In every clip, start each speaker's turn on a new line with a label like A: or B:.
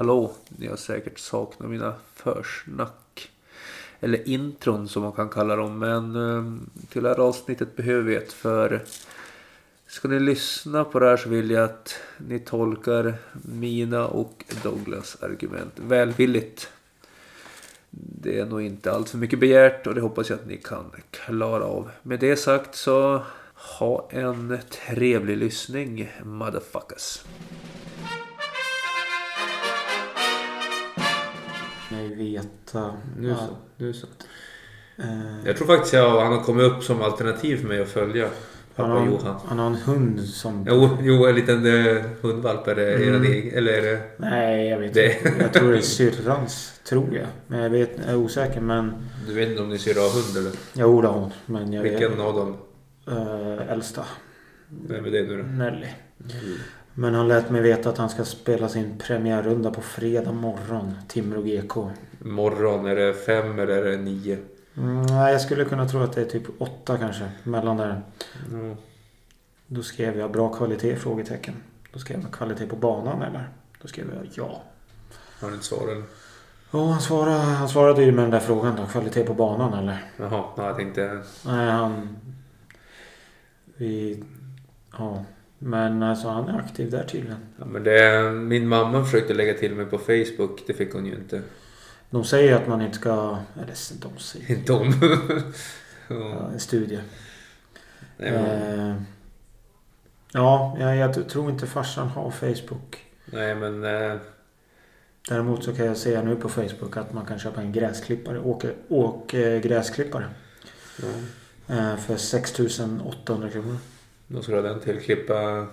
A: hallå. Ni har säkert saknat mina försnack. Eller intron som man kan kalla dem. Men ehm, till det här avsnittet behöver vi ett för Ska ni lyssna på det här så vill jag att ni tolkar mina och Douglas argument välvilligt. Det är nog inte allt för mycket begärt och det hoppas jag att ni kan klara av. Med det sagt så ha en trevlig lyssning motherfuckers.
B: Jag veta.
A: Nu
B: Ja.
A: så. Nu så.
B: Eh,
A: Jag tror faktiskt jag, han har kommit upp som alternativ för mig att följa.
B: han,
A: Pappa
B: har,
A: Johan.
B: han har en hund som...
A: Jo, jo en liten eh, hundvalp. Är det
B: Mm.
A: egen? Eller är det...
B: Nej, jag vet
A: Det-
B: inte. Jag tror det är syrrans. Tror jag. Men jag vet, jag är osäker. Men...
A: Du vet inte om ni ser av hund eller?
B: Jo, det har hon. Men jag
A: Vilken
B: vet...
A: av dem?
B: Uh, äldsta.
A: Vem är det nu då?
B: Nelly. Men han lät mig veta att han ska spela sin premiärrunda på fredag morgon. Timrå GK.
A: Morgon, är det fem eller är det nio?
B: Mm, nej, jag skulle kunna tro att det är typ åtta kanske. Mellan där.
A: Mm.
B: Då skrev jag bra kvalitet? Frågetecken. Då skrev jag kvalitet på banan eller? Då skrev jag ja.
A: Har ni inte svarat eller?
B: Ja, han svarade, han svarade ju med den där frågan då. Kvalitet på banan eller?
A: Jaha, ja, jag tänkte...
B: Nej, han... Vi... Ja. Men alltså han är aktiv där tydligen.
A: Ja, men det, min mamma försökte lägga till mig på Facebook. Det fick hon ju inte.
B: De säger att man inte ska... Eller de säger...
A: Inte om. ja.
B: Ja, en studie.
A: Nej, men,
B: Eh, ja, jag, jag tror inte farsan har Facebook.
A: nej, men... eh,
B: Däremot så kan jag säga nu på Facebook att man kan köpa en gräsklippare. Åk, åk eh, gräsklippare.
A: Ja.
B: Eh, för 6800 kronor.
A: Då ska den till klippa...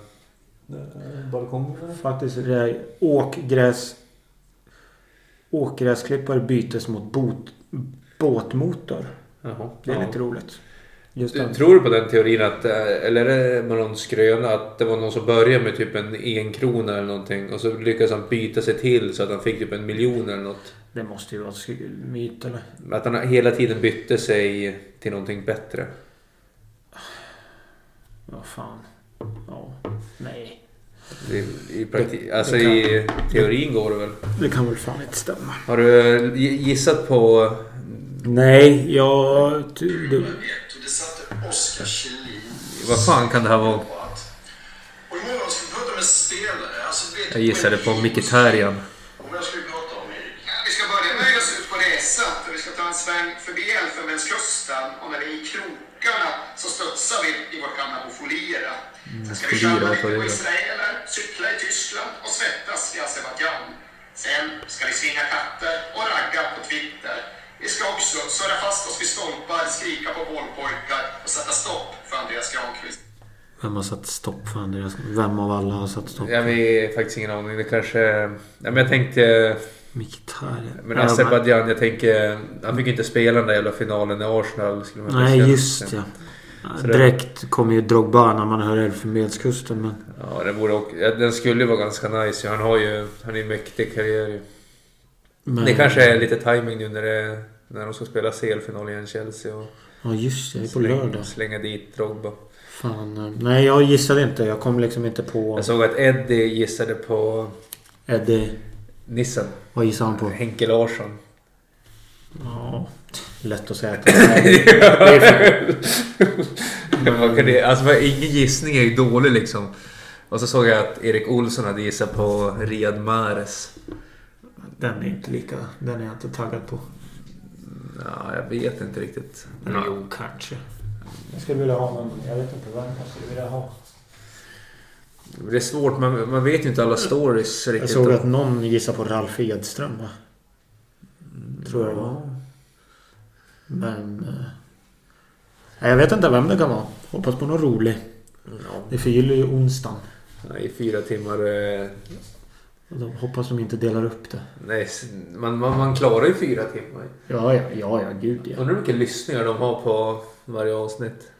A: Balkongen?
B: Faktiskt det åkgräs... Åkgräsklippare bytes mot bot, båtmotor.
A: Jaha.
B: Det är
A: ja.
B: lite roligt. Just
A: Du,
B: den.
A: tror du på den teorin att, eh, eller är det med någon skröna, att det var någon som började med typ en en krona eller någonting och så lyckades han byta sig till så att han fick typ en miljon eller något.
B: Det måste ju vara sk- myt eller?
A: Att han hela tiden bytte sig till någonting bättre.
B: Vad fan. Ja. Nej.
A: I, i, prakti- alltså
B: det
A: i teorin går det väl.
B: Det kan väl fan inte stämma.
A: Har du eh, gissat på...
B: Nej, jag... Du,
C: det.
A: Vad fan kan det här vara? Jag gissade på
C: ska vi prata om, Erik? Ja, vi ska börja med oss ut på resa. För vi ska ta en sväng förbi Elfenbenskusten. Och när vi är i krokarna så studsar vi i vårt gamla ska vi köra på
A: då?
C: israeler, cykla i Tyskland och svettas i Azerbajdzjan. Sen ska vi svinga katter och ragga på Twitter. Vi ska också surra fast oss vid stolpar, skrika på bollpojkar och sätta stopp för Andreas Granqvist.
B: vem har satt stopp för Andreas? Vem av alla har satt stopp?
A: Jag har faktiskt ingen aning. Det kanske... Ja, men jag tänkte...
B: Mkhitaryan.
A: Men
B: Ja,
A: Azerbajdzjan, jag tänker... Han fick inte spela den där jävla finalen i Arsenal. Skulle man
B: Nej, just ja.
A: Så det-
B: Direkt kommer ju Drogba när man hör Elfenbenskusten. Men
A: Ja, den, borde också, den skulle vara ganska nice. Han har ju... Han är en mäktig karriär
B: men,
A: Det kanske är lite timing nu när, det, när de ska spela CL-final igen, Chelsea. Och
B: Ja, just det. Det är på
A: slänga,
B: lördag.
A: slänga dit Drogba.
B: Fan. eh, Nej, jag gissade inte. Jag kom liksom inte på...
A: Jag såg att Eddie gissade på
B: Eddie.
A: Nissen.
B: Vad gissade han på?
A: Henke Larsson.
B: Ja, lätt att säga att det är för...
A: Alltså, ingen gissning är ju dålig liksom. Och så såg jag att Erik Olsson hade gissat på Riyad Mahrez.
B: Den är inte lika... Den är jag inte taggad på.
A: Ja, jag vet inte riktigt.
B: Eller jo, kanske. Jag skulle vilja ha någon... Jag vet inte vem jag skulle vilja ha.
A: Det är svårt, man, man vet ju inte alla stories
B: Jag
A: riktigt.
B: såg att någon gissade på Ralf Edström va? Tror jag det var. Men... eh, jag vet inte vem det kan vara. Hoppas på någon rolig.
A: Ja,
B: Det förgyller ju onsdagen.
A: I fyra timmar... eh,
B: då hoppas de inte delar upp det.
A: Nej, man, man, man klarar ju fyra timmar.
B: Ja, ja, ja, ja gud ja.
A: Undrar hur mycket lyssningar de har på varje avsnitt.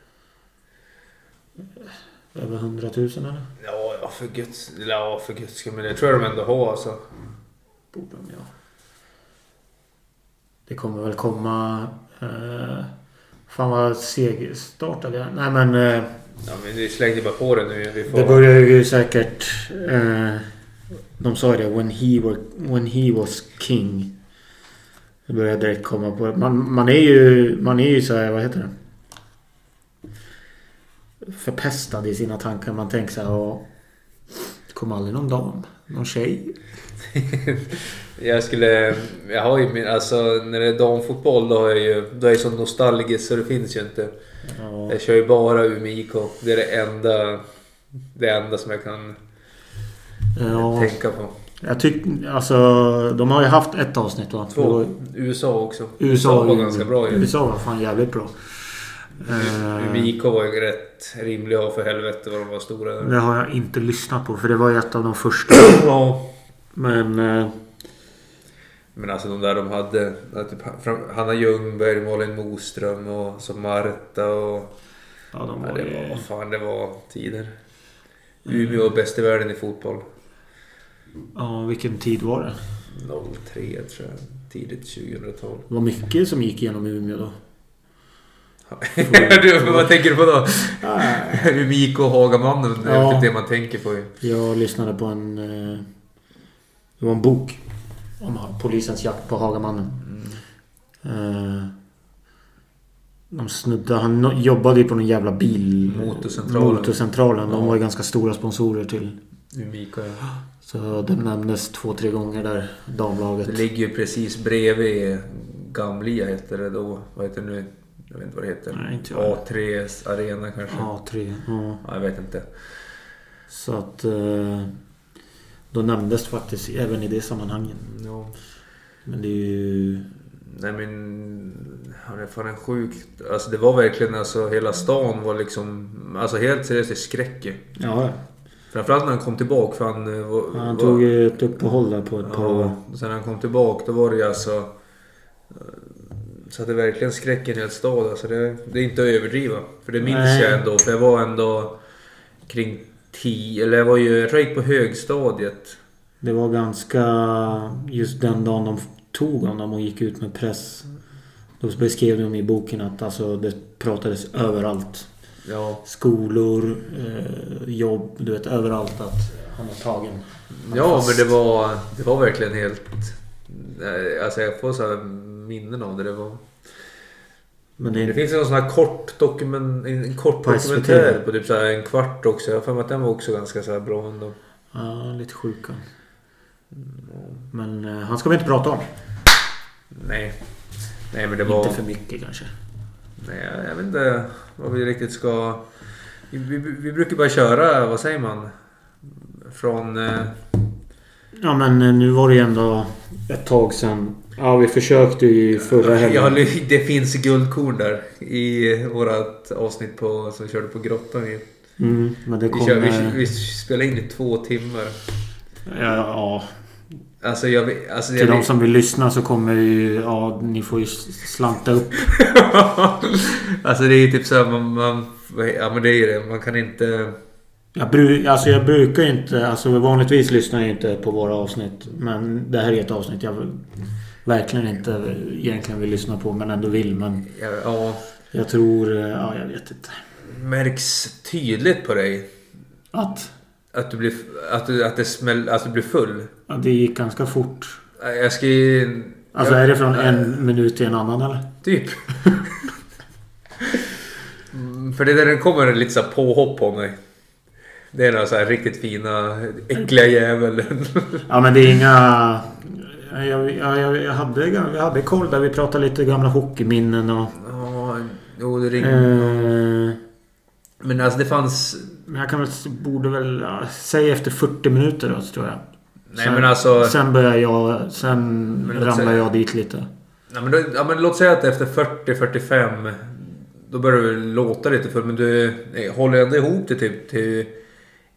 B: Över 100 000 eller?
A: Ja, ja för guds... Ja, för guds skull. Men det tror jag de ändå har alltså.
B: Borde de ja. Det kommer väl komma... Eh, fan vad segstartade jag. Nej men... Eh,
A: Ja, men vi slängde bara på det nu. Vi får...
B: det börjar ju säkert... Eh, De sa ju det. When he, were, when he was king. Det börjar direkt komma på. Man, man är ju... Man är ju så här, vad heter det? Förpestad i sina tankar. Man tänker så här. "Ja, Det kommer aldrig någon dam. Någon tjej.
A: Jag skulle... Jag har ju min... Alltså när det är damfotboll då har jag ju... Då är jag så nostalgisk så det finns ju inte.
B: Ja.
A: Jag kör ju bara Umeå IK. Det är det enda... Det enda som jag kan
B: ja.
A: tänka på.
B: Jag tycker... Alltså... De har ju haft ett avsnitt va?
A: Två.
B: var-
A: USA också.
B: USA
A: var ganska bra ju.
B: USA var fan jävligt bra. Eh,
A: Umeå IK var ju rätt rimlig att ha för helvete vad de var stora.
B: det har jag inte lyssnat på för det var ju ett av de första.
A: Ja.
B: Men... eh,
A: Men alltså de där de hade... Typ, Hanna Ljungberg, Malin Moström och så Marta och...
B: Ja, de
A: Ja,
B: var
A: det
B: ju...
A: var, fan, det var tider. Umeå var bäst i världen i fotboll.
B: Ja, vilken tid var det?
A: 03 tror jag. Tidigt 2012.
B: Det var mycket som gick igenom Umeå då.
A: du, vad tänker du på då? Umeå och Hagamannen. Det är
B: Ja.
A: typ det man tänker på ju.
B: Jag lyssnade på en... Det var en bok. Om polisens jakt på Hagamannen. Eh, De snudde, han jobbade ju på någon jävla bil...
A: Motorcentralen.
B: Motorcentralen. De var ju ganska stora sponsorer till.
A: Umeå IK, ja.
B: Så det nämndes två, tre gånger där. Damlaget.
A: Det ligger ju precis bredvid Gamlia heter det då. Vad heter det nu? Jag vet inte vad det heter.
B: Nej, inte jag.
A: A3 Arena kanske?
B: Ja, tre. Ja.
A: Ja, jag vet inte.
B: Så att... eh, Då nämndes faktiskt även i det sammanhanget.
A: Ja.
B: Men det är ju...
A: Nej men... Han är fan en sjukt... Alltså det var verkligen alltså hela stan var liksom... Alltså helt seriöst i skräck.
B: Ja,
A: Framförallt när han kom tillbaka för han... eh, Var,
B: han
A: var-
B: tog ju ett uppehåll där på ett par år.
A: Ja, sen när han kom tillbaka då var det ju alltså... eh, Så att det verkligen skräck i en hel stad. Alltså det, det är inte att överdriva. För det minns
B: Nej.
A: jag ändå. För jag var ändå kring 10... Eller jag var ju... Jag tror jag gick på högstadiet.
B: Det var ganska... Just den dagen de tog honom och gick ut med press. Då beskrev de i boken att alltså, det pratades överallt.
A: Ja.
B: Skolor, eh, jobb, du vet överallt att han var tagen. Han
A: Ja
B: fast.
A: men det var... Det var verkligen helt... eh, Alltså jag får så här minnen av det. Det var...
B: Men det
A: Det finns en sån här kort dokument, en kort
B: På
A: dokumentär
B: SVT.
A: på typ så en kvart också. Jag har för mig att den var också ganska så här bra ändå.
B: ja, lite sjuka. Men eh, han ska vi inte prata om.
A: Nej. Nej men det var...
B: Inte för mycket kanske.
A: Nej, jag vet inte vad vi riktigt ska... Vi, vi, vi brukar bara köra, vad säger man? Från... Eh,
B: Ja men eh, nu var det ju ändå ett tag sedan. Ja vi försökte ju förra
A: ja,
B: helgen.
A: det finns guldkorn där i vårat avsnitt på, som vi körde på grottan. Vi,
B: Mm, men det
A: vi,
B: kom...
A: kör, vi, vi spelade in i två timmar.
B: ja, ja,
A: Alltså jag alltså,
B: till
A: jag
B: de som vill lyssna så kommer ju... Ja, ni får ju slanta upp.
A: alltså det är ju typ såhär man, man... Ja men det är ju det. Man kan inte...
B: Jag, bru, alltså jag brukar ju inte... Alltså vanligtvis lyssnar jag inte på våra avsnitt. Men det här är ett avsnitt jag vill- verkligen inte egentligen vill lyssna på men ändå vill. Men
A: Ja, ja,
B: jag tror... eh, Ja, jag vet inte.
A: märks tydligt på dig.
B: Att...
A: Att du blir... Att du, att det smäll, att du blir full.
B: Ja, det gick ganska fort.
A: Jag ska ju...
B: Alltså
A: jag-
B: är det från en minut till en annan eller?
A: Typ. Mm, För det där kommer lite så påhopp på mig. Det är några så här riktigt fina, äckliga jävel.
B: Ja men det är inga... Jag, jag, jag, hade, jag hade koll där vi pratade lite gamla hockeyminnen och...
A: Ja, jo det ringer.
B: Eh,
A: Men alltså det fanns...
B: men jag kan väl, borde väl... Säg efter 40 minuter då tror jag.
A: Nej
B: sen,
A: men alltså...
B: Sen börjar jag... Sen
A: Men
B: ramlar
A: säga-
B: jag dit lite.
A: Ja, men, då, ja, men låt säga att efter 40-45 Då börjar du låta lite full men du eh, håller ändå ihop det typ till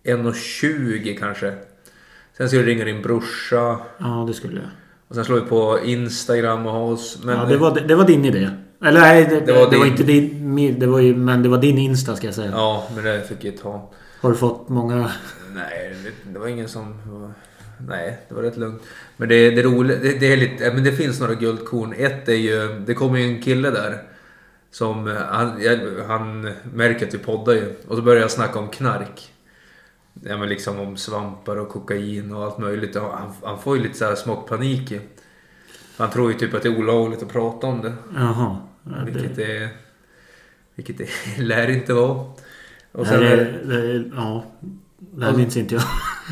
A: 1.20 kanske. Sen ska du ringa din brorsa.
B: Ja det skulle jag.
A: Och sen slår vi på Instagram och ha oss. Men,
B: ja, det, var, det var din idé. Eller nej, det, det,
A: var
B: var,
A: din.
B: inte din... Det var ju, men det var din Insta ska jag säga.
A: Ja, men det fick jag ta.
B: Har du fått många...
A: Nej, det, det var ingen som... Nej, det var rätt lugnt. Men det, det roliga, det, det är lite... Men det finns några guldkorn. Ett är ju... Det kommer ju en kille där. Som... eh, Han, han märker att vi poddar ju. Och så börjar jag snacka om knark. Ja men liksom om svampar och kokain och allt möjligt. Han, han får ju lite så här smått panik i. Han tror ju typ att det är olagligt att prata om det.
B: Jaha. Ja,
A: Vilket
B: det,
A: det, vilket det lär inte vara. Och
B: det,
A: sen,
B: här är, det, är- ja, det här minns inte jag.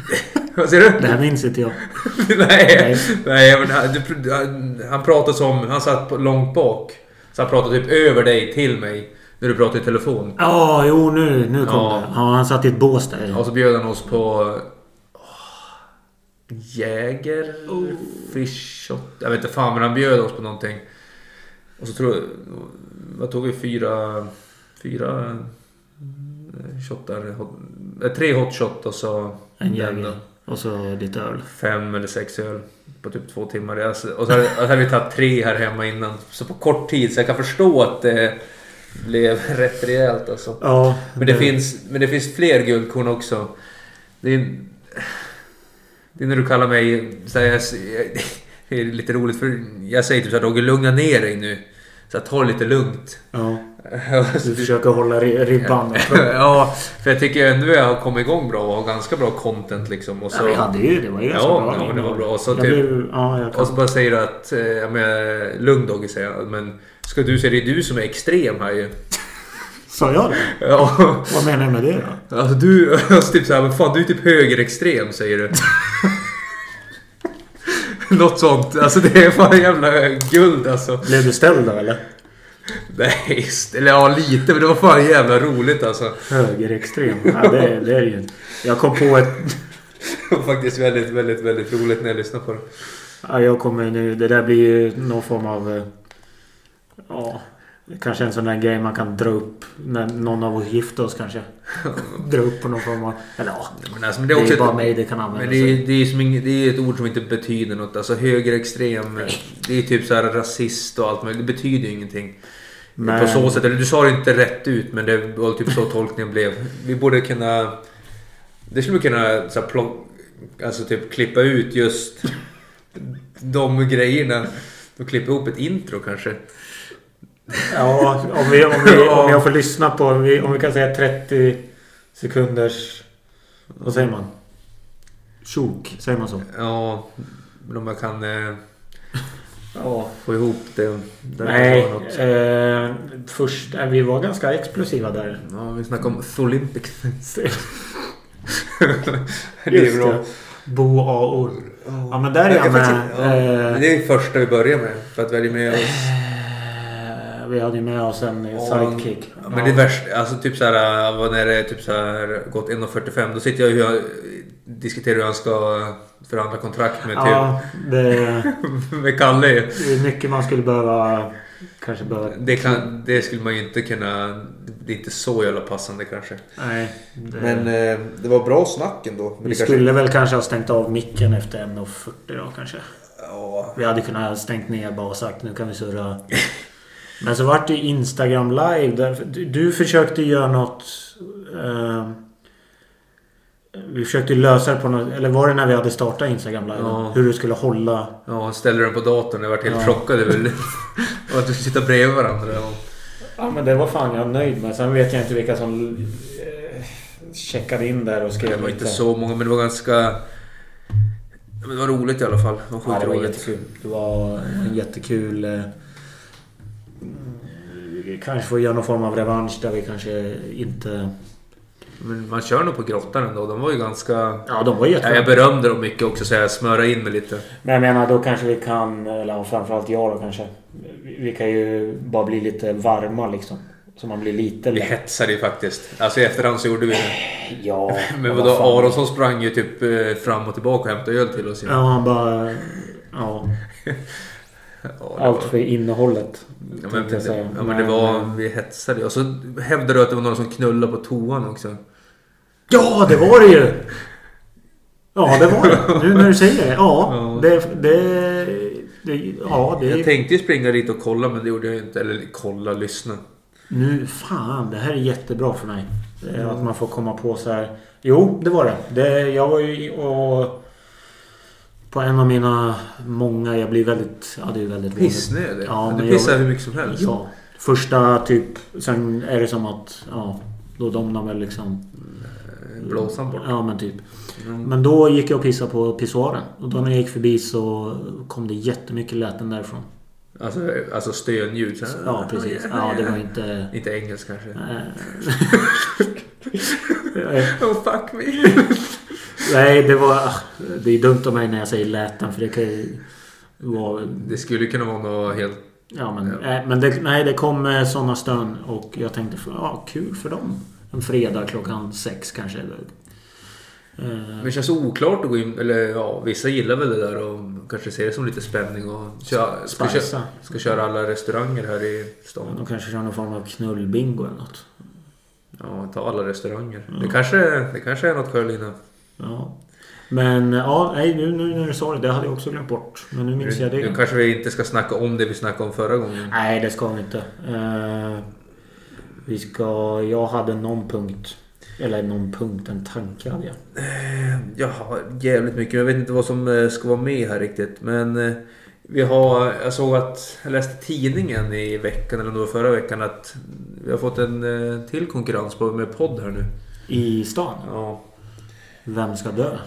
A: vad säger du?
B: Det här minns inte jag.
A: nej, nej men han, han, pratade som, han satt långt bak. Så han pratade typ över dig till mig. När du pratade i telefon.
B: Ja, jo nu, nu kom
A: Ja.
B: det. Ja, han satt i ett bås där.
A: Och så bjöd han oss på... Jäger? Fish shot? Jag vet inte fan men han bjöd oss på någonting. Och så tror jag... Vad tog vi? Fyra... Fyra... eh, Shottar. hot- eh, Tre hot shot och så...
B: En jäger. Och så lite öl.
A: Fem eller sex öl. På typ två timmar. Och så hade, och så hade vi tagit tre här hemma innan. Så på kort tid. Så jag kan förstå att det blev rätt rejält alltså.
B: Ja.
A: Men det, finns, men det finns fler guldkorn också. Det är, det är när du kallar mig... Så här, jag, det är lite roligt för jag säger typ såhär Roger lugna ner dig nu. Så här, ta det lite lugnt.
B: Ja. Du försöker hålla ri- ribban.
A: ja, för jag tycker ändå jag har kommit igång bra och har ganska bra content liksom. Och så,
B: Ja, vi hade ju det. var ju ganska
A: Ja,
B: bra.
A: ja, det var bra. Och så typ-
B: blev, ja,
A: och så bara säger du att... eh, Ja, men, lugn Dogge säger jag. Men ska du säga det är du som är extrem här ju.
B: Sa jag det?
A: Ja.
B: Vad menar du med det då?
A: Alltså du, alltså typ såhär, men fan du är typ högerextrem säger du. Något sånt. Alltså det är fan jävla guld alltså.
B: Blev du ställd då eller?
A: Nej, eller ja lite men det var fan jävla roligt alltså.
B: Högerextrem. Ja, det, är- det är ju. Jag kom på ett...
A: Det var faktiskt väldigt, väldigt, väldigt roligt när jag lyssnade på det.
B: Ja, jag kommer nu... Det där blir ju någon form av... Ja... Kanske en sån där grej man kan dra upp när någon av oss gifter oss kanske. dra upp på någon form av... Eller ja.
A: Men, alltså, men
B: Det
A: det är
B: är
A: också
B: ju bara
A: ett,
B: mig det kan använda
A: men det är, det, är ing, det är ett ord som inte betyder något. Alltså högerextrem. Det är typ så här rasist och allt möjligt. Det betyder ju ingenting.
B: Men-
A: På så sätt. Eller du sa det inte rätt ut men det var typ så tolkningen blev. Vi borde kunna... Det skulle vi kunna så här, plock, Alltså typ klippa ut just de grejerna. Och klippa ihop ett intro kanske.
B: Ja, om, vi, om, vi, om jag får lyssna på... Om vi, om vi kan säga 30 sekunders... Vad säger man? Tjok, säger man så?
A: Ja, men om jag kan eh,
B: Ja.
A: få ihop det.
B: Nej, eh, först... eh, Vi var ganska explosiva där.
A: Ja, vi snackade om Olympics. det
B: Just
A: är bra.
B: det. Bo A-ord. Ja men där är
A: Jag
B: med.
A: ja,
B: Eh,
A: det är det första vi börjar med. För att välja med oss.
B: Vi hade ju med oss en sidekick.
A: Ja, men det är värst, alltså typ såhär, vad när det är typ såhär gått 1.45 då sitter jag och jag diskuterar hur han ska förhandla kontrakt med,
B: Ja, det,
A: typ, med Kalle.
B: det är mycket man skulle behöva... Kanske behöva...
A: Det, kan, det skulle man ju inte kunna... Det är inte så jävla passande kanske.
B: Nej. Det,
A: Men eh, det var bra snack ändå. Men
B: vi
A: det
B: skulle väl kanske ha stängt av micken efter 1.40 då kanske.
A: Ja,
B: Vi hade kunnat ha stängt ner bara och sagt nu kan vi surra. Men så vart det Instagram live. Där, du, du försökte göra något... Eh, vi försökte lösa det på något... Eller var det när vi hade startat Instagram live?
A: Ja.
B: Hur du skulle hålla...
A: ja, ställde den på datorn. Jag vart helt
B: Ja.
A: chockad över att vi sitter bredvid varandra.
B: Ja men det var fan jag nöjd med. Sen vet jag inte vilka som eh, checkade in där och skrev
A: det var inte
B: lite.
A: så många men det var ganska... Men det var roligt i alla fall. Det var
B: Ja,
A: sjukt
B: det var
A: roligt.
B: jättekul. Det var en jättekul... Vi kanske får göra någon form av revansch där vi kanske inte...
A: Men man kör nog på grottan ändå. De var ju ganska...
B: Ja, de var
A: Ja,
B: jättebra.
A: jag berömde dem mycket också så jag smörade in mig lite.
B: Men jag menar då kanske vi kan, eller framförallt jag då kanske. Vi kan ju bara bli lite varma liksom. Så man blir lite
A: Vi hetsade ju faktiskt. Alltså i efterhand så gjorde vi det.
B: Ja.
A: Men
B: vad
A: vadå,
B: fan.
A: Aronsson sprang ju typ eh, fram och tillbaka och hämtade öl till oss.
B: Ja, han bara... Ja.
A: Ja, det
B: Allt
A: var-
B: för innehållet.
A: Ja men,
B: jag säga.
A: ja, men det var... Vi hetsade. Och så hävdade du att det var någon som knullade på toan också.
B: Ja, det var det ju! Ja, det var det. Nu när du säger det. Ja,
A: Ja.
B: det... det, det ja, det...
A: Jag tänkte ju springa dit och kolla men det gjorde jag inte. Eller kolla, lyssna.
B: Nu, fan, det här är jättebra för mig. Det är Att man får komma på så här. Jo, det var det. det jag var ju och... På en av mina många, jag blir väldigt... Ja, det är väldigt.
A: Pissnödig?
B: Ja,
A: du
B: men
A: pissar
B: jag-
A: hur mycket som helst.
B: Ja. Första typ... Sen är det som att... Ja, då domnar väl liksom...
A: blåsan bort.
B: Ja men typ.
A: Mm.
B: Men då gick jag och pissade på pissoaren. Och då när jag gick förbi så kom det jättemycket läten därifrån.
A: Alltså, alltså stönljud. så.
B: Ja precis. Ja det var inte...
A: Inte engelska kanske.
B: Eh,
A: Oh fuck me.
B: Nej det var... Det är dumt av mig när jag säger läten för det kan ju vara...
A: Det skulle kunna vara något helt...
B: Ja men, eh, men det, nej, det kom eh, sådana stön och jag tänkte för, ja, kul för dem. En fredag klockan sex kanske. eller- Eh,
A: Men det känns oklart att gå in... Eller ja, vissa gillar väl det där och kanske ser det som lite spänning och... Kö, ska, kö,
B: Spicea.
A: ska köra alla restauranger här i
B: De
A: stan.
B: kanske kör någon form av knullbingo eller något.
A: Ja, ta alla restauranger.
B: Ja.
A: Det, kanske, det kanske är något Karolina.
B: Ja. Men ja, nej, nu, nu när du sa det, det hade jag också glömt bort. Men nu minns jag
A: Nu, nu
B: det.
A: kanske vi inte ska snacka om det vi snackade om förra gången.
B: Nej, det ska vi inte. Eh, vi ska... Jag hade någon punkt. Eller någon punkt, en tanke hade jag.
A: Jag har jävligt mycket. Jag vet inte vad som eh, ska vara med här riktigt. Men eh, vi har... Jag såg att... Jag läste tidningen i veckan eller nog förra veckan att vi har fått en eh, till konkurrens på med podd här nu.
B: I stan.
A: Ja.
B: Vem ska dö?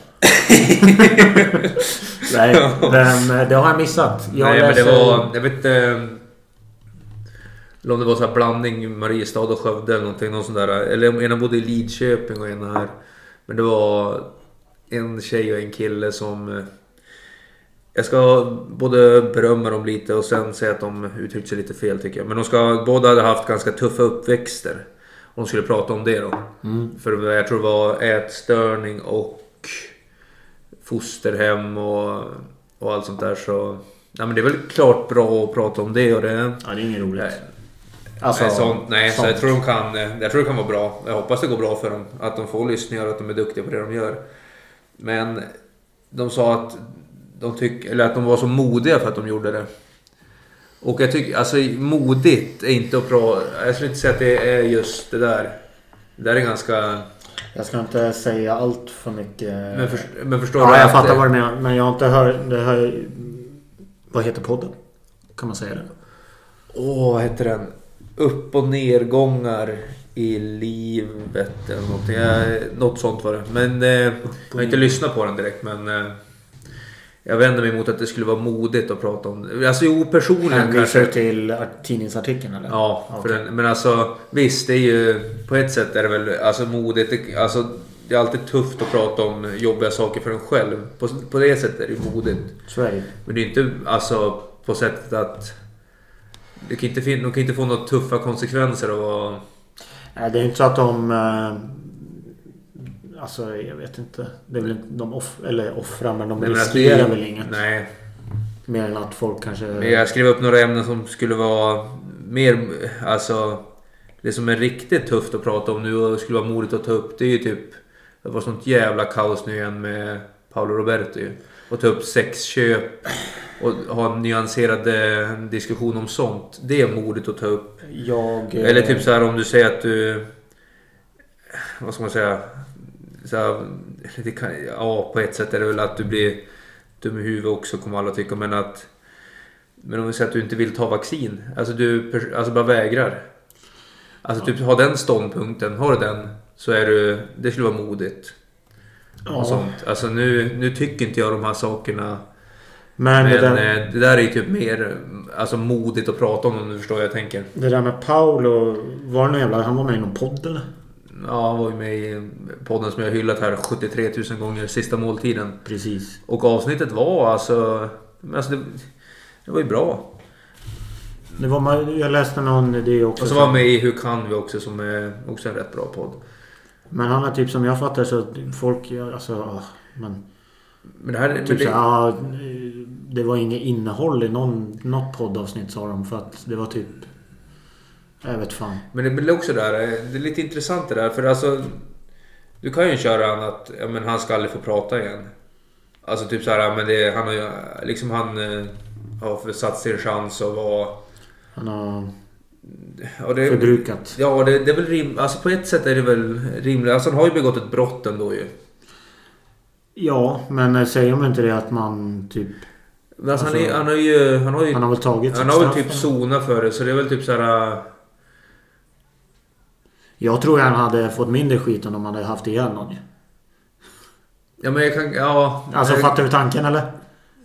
B: nej, vem, det har jag missat. Jag
A: Nej men det
B: läser-
A: var... Jag vet inte... Eller om det var så här blandning Mariestad och Skövde eller någonting. Någon sån där, eller ena bodde i Lidköping och ena här. Men det var en tjej och en kille som... eh, Jag ska både berömma dem lite och sen säga att de uttryckte sig lite fel tycker jag. Men de ska, båda hade haft ganska tuffa uppväxter. De skulle prata om det då.
B: Mm.
A: För jag tror det var ätstörning och fosterhem och, och allt sånt där. Så ja, men det är väl klart bra att prata om det. Och det
B: Ja, det är inget roligt.
A: nej,
B: Alltså,
A: nej, sånt, nej så
B: sånt.
A: jag tror, de kan, jag tror det kan vara bra. Jag hoppas det går bra för dem. Att de får lyssningar och att de är duktiga på det de gör. Men de sa att de, tyck, eller att de var så modiga för att de gjorde det. Och jag tycker, alltså modigt är inte att prata... Jag skulle inte säga att det är just det där. Det där är ganska...
B: Jag ska inte säga allt för mycket.
A: Men, för, men förstår
B: ja,
A: du?
B: jag
A: att-
B: fattar vad du menar. Men jag har inte hört... Det här, vad heter podden? Kan man säga det?
A: Åh, vad heter den? Upp och nedgångar i livet eller någonting. Jag, något sånt var det. Men eh, jag har inte lyssnat på den direkt men... Eh, jag vänder mig emot att det skulle vara modigt att prata om det. Alltså jo, personligen kanske.
B: till art- tidningsartikeln eller?
A: Ja,
B: Okej.
A: den, men alltså visst det är ju på ett sätt är det väl alltså modigt. Det, alltså, det är alltid tufft att prata om jobbiga saker för en själv. På, på det sättet är det ju modigt.
B: Så är det
A: Men det är inte alltså på sättet att... Det kan inte, de kan inte få några tuffa konsekvenser av att...
B: Nej, det är inte så att de... eh, Alltså jag vet inte. Det är väl inte de off, eller offrar men de
A: Nej, men
B: riskerar
A: det-
B: väl inget.
A: Nej.
B: Mer än att folk kanske...
A: Men jag skrev upp några ämnen som skulle vara mer... Alltså... Det som är riktigt tufft att prata om nu och skulle vara modigt att ta upp det är ju typ... Det var sånt jävla kaos nu igen med Paolo Roberto ju. Och ta upp sexköp och ha en nyanserad eh, diskussion om sånt. Det är modigt att ta upp.
B: Jag... eh,
A: Eller typ så här om du säger att du... Vad ska man säga? Så det kan, ja, på ett sätt är det väl att du blir dum i huvudet också kommer alla tycka. Men att... Men om vi säger att du inte vill ta vaccin. Alltså du alltså bara vägrar. Alltså typ ha den ståndpunkten. Har du den så är du... Det skulle vara modigt. Och
B: Ja.
A: sånt. Alltså nu, nu tycker inte jag de här sakerna.
B: Men,
A: Men
B: det, där,
A: eh, det där är ju typ mer alltså, modigt att prata om om du förstår vad jag tänker.
B: det där med Paolo. Var det någon jävla... Han var med i någon podd eller?
A: Ja, han var ju med i podden som jag har hyllat här 73 000 gånger, Sista måltiden.
B: Precis.
A: Och avsnittet var alltså... men alltså det, det var ju bra.
B: Det var, jag läste någon... Det är också
A: Och så var han med i Hur kan vi också som är också en rätt bra podd.
B: Men han är typ som jag fattar så... Folk... Alltså... Men...
A: Men det här... men
B: Typ så,
A: det,
B: ja, det var inget innehåll i någon, något poddavsnitt sa de för att det var typ... Jag vet fan.
A: men det blir också där, det är lite intressant det där för alltså... Du kan ju köra han att, ja men han ska aldrig få prata igen. Alltså typ så här, men det, han har ju liksom han eh, har försatt sin chans att vara...
B: Han har
A: Och det,
B: förbrukat.
A: Ja, det, det är väl rim, alltså på ett sätt är det väl rimligt. Alltså han har ju begått ett brott ändå ju.
B: Ja, men säger de inte det att man typ...
A: Alltså, han,
B: Alltså,
A: är, han har ju... Han har ju
B: Han har väl tagit
A: han har väl typ sonat för det så det är väl typ så här.
B: Jag tror han hade fått mindre skit om de hade haft ihjäl någon.
A: Ja men jag kan... Ja.
B: Alltså
A: jag,
B: fattar du tanken eller?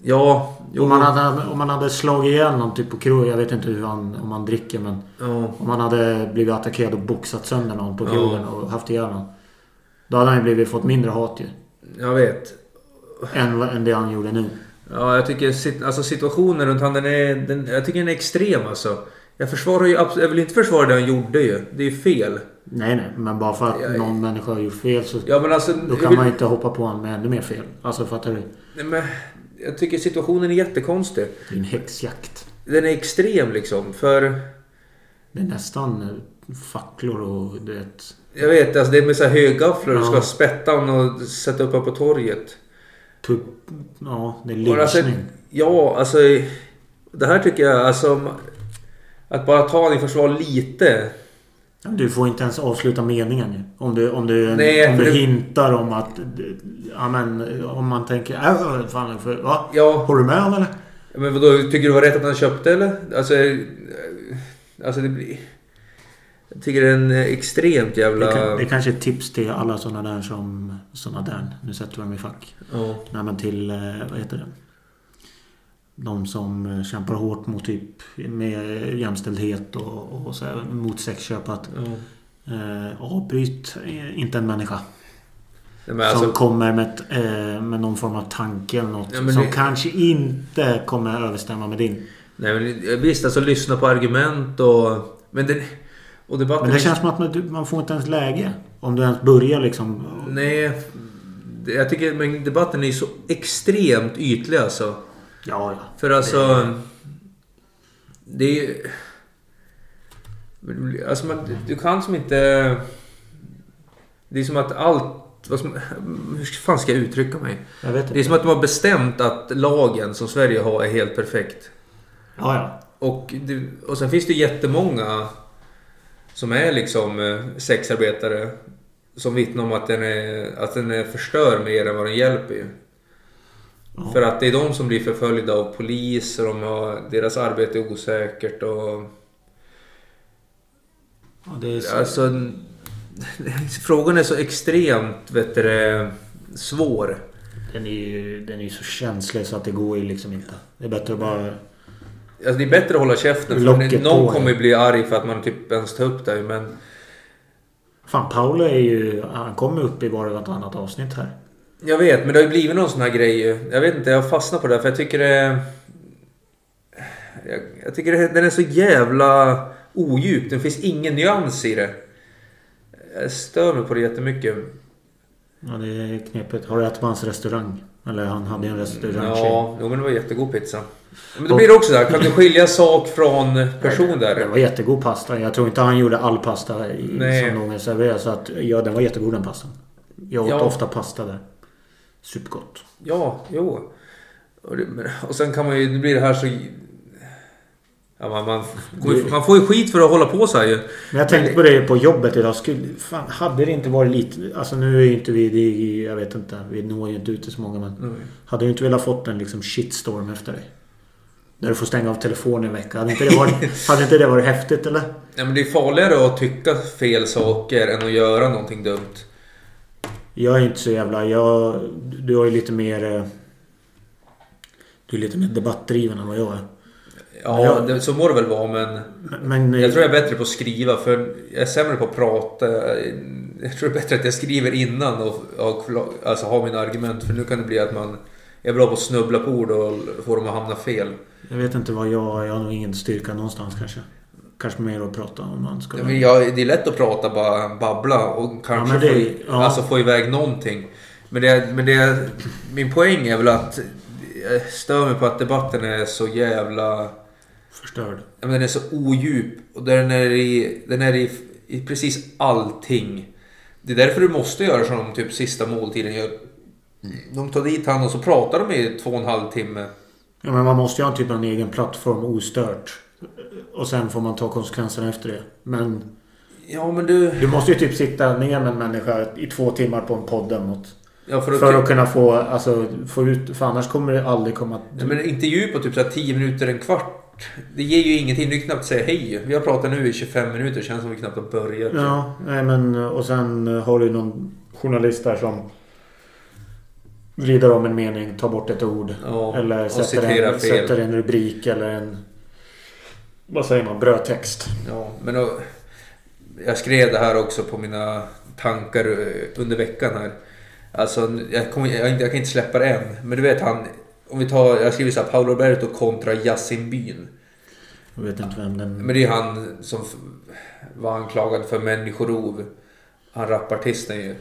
A: Ja. Jo.
B: Om man, hade, om man hade slagit ihjäl någon typ på krog. Jag vet inte hur han, om han dricker men.
A: Ja.
B: Om man hade blivit attackerad och boxat sönder någon på
A: Ja.
B: krogen och haft ihjäl någon. Då hade han ju blivit, fått mindre hat ju.
A: Jag vet.
B: Än, än det han gjorde nu.
A: Ja, jag tycker alltså, situationen runt han, den är, den, jag tycker den är extrem alltså. Jag försvarar ju absolut, jag vill inte försvara det han gjorde ju. Det är ju fel.
B: Nej nej. Men bara för att
A: Ja, ja.
B: någon människa har gjort fel så.
A: Ja men alltså...
B: Då
A: jag
B: kan
A: vill-
B: man inte hoppa på honom med ännu mer fel. Alltså fattar du?
A: Nej, men, jag tycker situationen är jättekonstig.
B: Det är en häxjakt.
A: Den är extrem liksom. För...
B: Det är nästan eh, facklor och du vet.
A: Jag vet, alltså det är med så här högafflor. Du
B: Ja.
A: ska spetta honom och sätta upp honom på torget.
B: Tupp, ja, det är
A: alltså,
B: lynchning.
A: ja, alltså... Det här tycker jag, alltså... Att bara ta i försvar lite.
B: Du får inte ens avsluta meningen ju. Om du, om du,
A: Nej,
B: om du
A: det-
B: hintar om att... Ja men om man tänker... Äh, fan, för, va?
A: Ja,
B: Håller du med honom eller?
A: men vadå? Tycker du det var rätt att han köpte eller? Alltså... eh, Alltså det blir... Jag tycker det är en extremt jävla...
B: Det, kan, det är kanske är ett tips till alla sådana där som... Sådana där. Nu sätter vi dem i fack.
A: Ja.
B: Nej men till... eh, Vad heter det? De som kämpar hårt mot typ med jämställdhet och, och så här, mot sexköp. Att
A: Ja.
B: eh, avbryt inte en människa.
A: Men
B: som
A: alltså,
B: kommer med, ett, eh, med någon form av tanke eller något.
A: Ja,
B: som
A: det-
B: kanske inte kommer överstämma med din.
A: nej, men visst, alltså lyssna på argument och... Men den... Och debatten...
B: Men det känns som att man, man får inte ens läge. Om du ens börjar liksom.
A: Nej, jag tycker men debatten är så extremt ytlig alltså.
B: Ja, ja.
A: För alltså... Det är ju... Alltså man, du kan som inte... Det är som att allt... Vad som, hur fan ska jag uttrycka mig?
B: Jag
A: Det är som att de har bestämt att lagen som Sverige har är helt perfekt.
B: Ja, ja.
A: Och, det, och sen finns det jättemånga som är liksom eh, sexarbetare som vittnar om att den, är, att den är förstör mer än vad den hjälper ju.
B: Ja.
A: För att det är de som blir förföljda av polis och de har, deras arbete är osäkert och...
B: ja det är så.
A: Alltså... Frågan är så extremt, vet du, svår.
B: Den är ju den är så känslig så att det går ju liksom inte. Det är bättre att bara...
A: Alltså det är bättre att hålla käften för någon kommer ju bli arg för att man typ ens tar upp det men...
B: Fan, Paolo är ju... Han kommer upp i var och vartannat avsnitt här.
A: Jag vet, men det har ju blivit någon sån här grej ju. Jag vet inte, jag fastnar på det för jag tycker det... Jag, jag tycker det, den är så jävla odjup. Det finns ingen nyans i det. Jag stör mig på det jättemycket.
B: Ja, det är knepigt. Har du ätit på hans restaurang? Eller han hade en restaurang.
A: Ja, jo, men det var jättegod pizza. Men då blir det också så här, kan du skilja sak från person
B: Det
A: där?
B: var jättegod pasta. Jag tror inte han gjorde all pasta i, som någon serverade. Så att, ja, den var jättegod den pastan. Jag åt
A: Ja.
B: ofta pasta där. Supergott.
A: Ja, jo. Och, det, och sen kan man ju, det blir det här så... Ja, man, man, man får ju skit för att hålla på så här ju.
B: Men jag tänkte på det på jobbet idag. Skulle, fan, hade det inte varit lite... Alltså nu är ju inte vi... Det, jag vet inte. Vi når ju inte ut till så många men... Hade du inte velat fått en liksom shitstorm efter dig? Där du får stänga av telefonen en vecka. Hade inte det varit, hade inte det varit häftigt eller?
A: Ja, men det är farligare att tycka fel saker än att göra någonting dumt.
B: Jag är inte så jävla... Jag, du har ju lite mer... eh, Du är lite mer debattdriven än vad jag är.
A: Ja,
B: Ja.
A: Det, så må det väl vara men...
B: Men...
A: Jag tror jag är bättre på att skriva för jag är sämre på att prata. Jag tror det är bättre att jag skriver innan och, och alltså, har mina argument. För nu kan det bli att man är bra på att snubbla på ord och få dem att hamna fel.
B: Jag vet inte vad jag... Jag har nog ingen styrka någonstans kanske. Kanske mer att prata om man ska...
A: Ja, det är lätt att prata, bara babbla och kanske
B: men det-
A: få,
B: ja.
A: alltså, få iväg någonting. Men, det, men det, min poäng är väl att jag stör mig på att debatten är så jävla...
B: Förstörd.
A: Ja, men den är så odjup och den är i, den är i, i precis allting. Det är därför du måste göra som typ sista måltiden gör. De tar dit han och så pratar de i två och en halv timme.
B: Ja men man måste ju ha typ en egen plattform ostört. Och sen får man ta konsekvenserna efter det. Men
A: Ja men du...
B: du måste ju typ sitta ner med en människa i två timmar på en podd något.
A: Ja, för att,
B: För att kunna få, alltså, få ut... För annars kommer det aldrig komma...
A: Ja, men en intervju på typ så här 10 minuter, en kvart. Det ger ju ingenting. Du kan knappt säga hej. Vi har pratat nu i 25 minuter. Känns som vi knappt har börjat.
B: Ja, nej men och sen har du någon journalist där som vrider om en mening, tar bort ett ord.
A: Ja,
B: eller sätter en, sätter en rubrik eller en... Vad säger man? Brödtext.
A: Ja, men då, jag skrev det här också på mina tankar eh, under veckan här. Alltså, jag, kommer, jag, jag kan inte släppa det än. Men du vet han, om vi tar, jag skriver så här, Paolo Roberto kontra Yasin Byn.
B: Jag vet inte vem den...
A: Men det är han som var anklagad för människorov. Han rapartisten ju.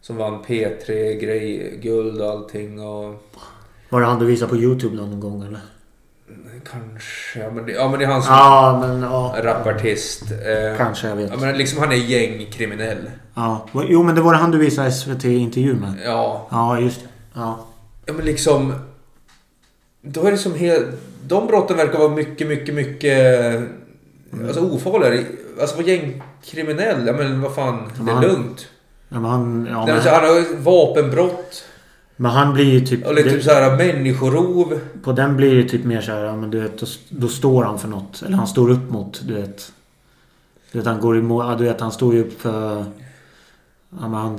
A: Som vann P3-grej, guld och allting och...
B: Var det han du visade på Youtube någon gång eller?
A: Kanske, ja men det, ja, men det är han som
B: Ja, men ja.
A: rapartist. Eh,
B: Kanske, jag vet.
A: Ja men liksom han är gängkriminell.
B: Ja. Jo, men det var han du visade SVT-intervju med.
A: Ja,
B: Ja, just det. Ja.
A: Ja men liksom... Då är det som helt... De brotten verkar vara mycket, mycket, mycket... Alltså ofarligare. Alltså vara gängkriminell, ja men vad fan, det är
B: han-
A: lugnt.
B: Ja, men han... Ja,
A: men så
B: men,
A: han har vapenbrott
B: men han blir ju typ... det-
A: typ såhär människorov.
B: På den blir det typ mer så här, ja, men du vet, då, då står han för något. Eller han står upp mot, du vet. Du vet, han går emot, ja, du vet, han står ju upp för... Ja, men han,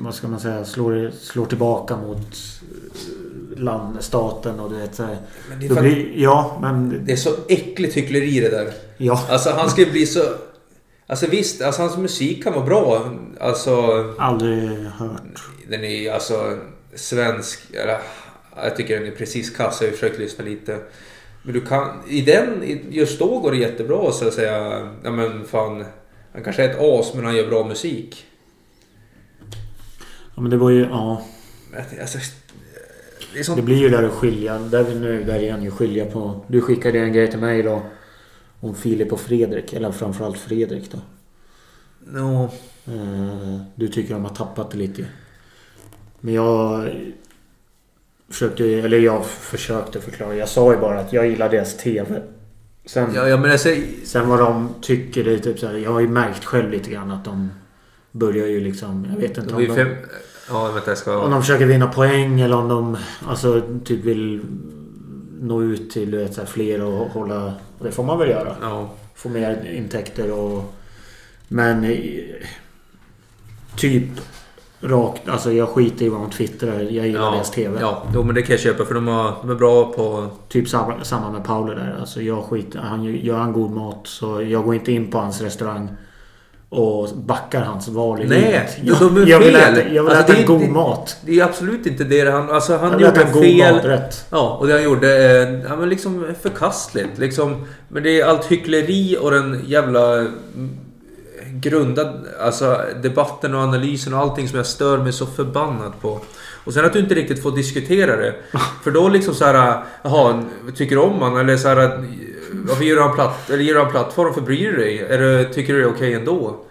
B: vad ska man säga, slår, slår tillbaka mot eh, land, staten och du vet.
A: Men det, är fan,
B: blir, ja, men...
A: det är så äckligt hyckleri det där.
B: Ja.
A: Alltså han ska ju bli så... Alltså visst, alltså hans musik kan vara bra. Alltså...
B: Aldrig hört.
A: Den är alltså svensk. Eller, jag tycker den är precis kass. Jag har försökt lyssna lite. Men du kan... I den, just då går det jättebra så att säga. Ja men fan. Han kanske är ett as men han gör bra musik.
B: Ja, men det var ju, ja.
A: Alltså, det sånt...
B: Det blir ju där att skilja. Där vi nu, där igen ju skilja på. Du skickade en grej till mig då. Om Filip och Fredrik. Eller framförallt Fredrik då.
A: No.
B: Eh, Du tycker de har tappat det lite. Men jag försökte, eller jag försökte förklara. Jag sa ju bara att jag gillar deras TV. Sen,
A: Ja, ja men alltså...
B: sen vad de tycker det är typ så här, Jag har ju märkt själv lite grann att de börjar ju liksom... Jag vet inte
A: Det
B: om de,
A: fem... Ja, vänta jag ska...
B: om de försöker vinna poäng eller om de alltså typ vill nå ut till vet, så här, fler och hålla... Och det får man väl göra.
A: Ja.
B: Få mer intäkter och... Men... eh, Typ rakt... Alltså jag skiter i vad de twittrar. Jag gillar
A: Ja,
B: deras TV.
A: ja, jo, men det kan jag köpa för de, har, de är bra på...
B: Typ samma, samma med Paolo där. Alltså jag skiter... Han gör han god mat så jag går inte in på hans restaurang. Och backar hans val i
A: Nej,
B: livet.
A: de-
B: jag,
A: de är
B: jag vill
A: fel.
B: äta, jag vill
A: Alltså,
B: äta
A: det är-
B: god
A: det-
B: mat.
A: Det är absolut inte det han... Alltså han
B: Jag
A: gjorde
B: en god
A: fel...
B: maträtt.
A: Ja, och det han gjorde eh, ja, men liksom förkastligt. Liksom, men det är allt hyckleri och den jävla grundad, alltså debatten och analysen och allting som jag stör mig så förbannat på. Och sen att du inte riktigt får diskutera det. För då liksom så här, jaha, tycker du om han? Eller så här, varför ger du han platt, eller ger du han plattform? För bryr du dig? Det, tycker du det är okej ändå?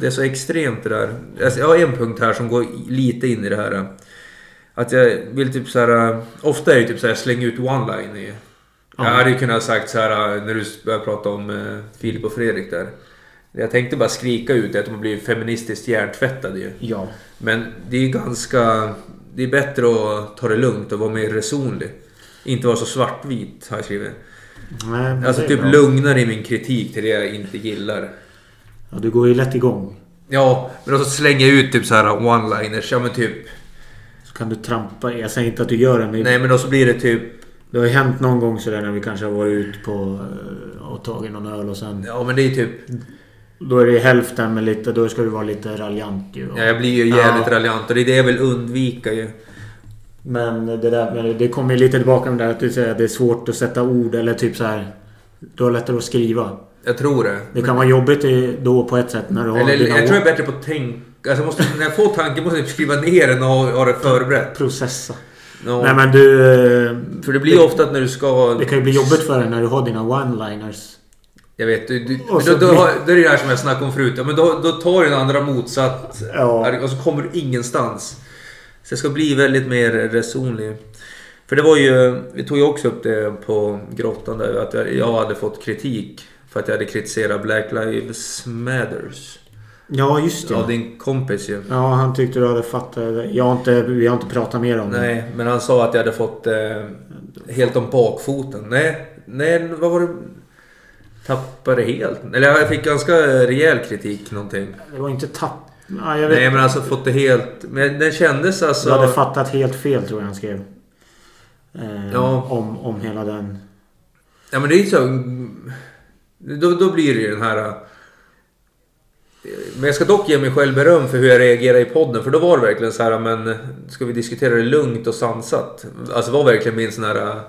A: Det är så extremt det där. Alltså, Jag har en punkt här som går lite in i det här. Att jag vill typ så här. Ofta är det typ så här slänga ut one-line. i- Jag
B: Ja.
A: hade ju kunnat sagt så här när du började prata om eh, Filip och Fredrik där. Jag tänkte bara skrika ut att de blivit feministiskt hjärntvättade ju.
B: Ja.
A: Men det är ganska... Det är bättre att ta det lugnt och vara mer resonlig. Inte vara så svartvit har jag skrivit.
B: Nej,
A: Alltså typ
B: bra.
A: lugnare i min kritik till det jag inte gillar.
B: Ja, du går ju lätt igång.
A: Ja, men då så slänger jag ut typ så här one-liners. Ja men typ...
B: Så kan du trampa. Jag säger inte att du gör det men
A: Nej men då så blir det typ...
B: det har ju hänt någon gång sådär när vi kanske har varit ute på eh, och tagit någon öl och sen...
A: Ja men det är typ...
B: Då är det hälften med lite... Då ska du vara lite raljant ju.
A: Ja, jag blir ju jävligt
B: Ja.
A: raljant och det är det jag vill undvika ju.
B: Men det där men det kommer ju lite tillbaka med det där att du säger att det är svårt att sätta ord eller typ så här. Du har lättare att skriva.
A: Jag tror det.
B: Det kan vara jobbigt då på ett sätt när du har
A: Eller jag tror jag är bättre på att tänka. Alltså måste, när jag får tanken måste jag typ skriva ner den och ha ha det förberett.
B: processa.
A: Ja.
B: Nej men du...
A: För det blir ju ofta att när du ska...
B: Det kan ju bli jobbigt för dig när du har dina one-liners.
A: Jag vet, du, du, då, då, har- då är det det här som jag snackade om förut. Ja, men då, då tar den andra motsatt.
B: Ja.
A: Och så kommer du ingenstans. Så jag ska bli väldigt mer resonlig. För det var ju, vi tog ju också upp det på grottan där, att jag, jag hade fått kritik för att jag hade kritiserat Black Lives Matters.
B: Ja, just det.
A: Av din kompis ju.
B: Ja, han tyckte du hade fattat. Jag har inte, vi har inte pratat mer om det.
A: Nej, men han sa att jag hade fått eh, helt om bakfoten. Nej, nej, vad var det? Tappade helt. Eller jag fick ganska rejäl kritik någonting.
B: Det var inte tapp... Ja, jag vet.
A: Nej, men alltså fått det helt... Men det kändes alltså...
B: Du hade fattat helt fel tror jag han skrev. Eh,
A: Ja.
B: om, om hela den...
A: Ja men det är ju så. Då, då blir det ju den här. Men jag ska dock ge mig själv beröm för hur jag reagerade i podden. För då var det verkligen så här, men ska vi diskutera det lugnt och sansat? Alltså var verkligen min sån här...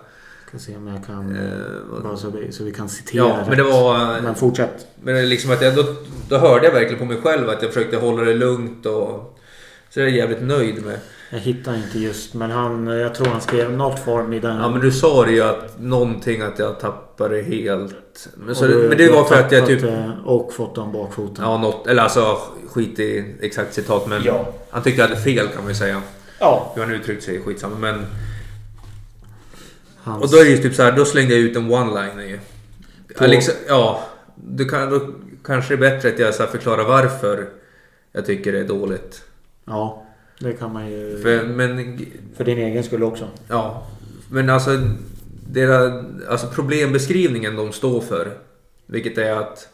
B: Ska se om jag kan...
A: Eh,
B: bara så vi, så vi kan citera
A: Ja, men det var...
B: Men fortsätt.
A: Men det är liksom att jag, då, då hörde jag verkligen på mig själv att jag försökte hålla det lugnt och... Så det är jag jävligt nöjd med.
B: Jag hittar inte just men han... Jag tror han skrev något form i den.
A: Ja men du sa det ju att någonting att jag tappade helt. Men, så,
B: du-
A: men det var för att jag typ...
B: det Och fått om bakfoten.
A: Ja, något, eller alltså skit i exakt citat men
B: Ja.
A: han tyckte jag hade fel kan man ju säga.
B: ja.
A: Hur han uttryckte sig, skitsamma. Men,
B: Hans,
A: och då är det ju typ så här, då slängde jag ut en one-liner ju.
B: På-
A: liksom, ja du kan, då kanske det är bättre att jag så förklarar varför jag tycker det är dåligt.
B: Ja. Det kan man ju...
A: För, men,
B: För din egen skull också.
A: ja. Men alltså, deras, alltså problembeskrivningen de står för. Vilket är att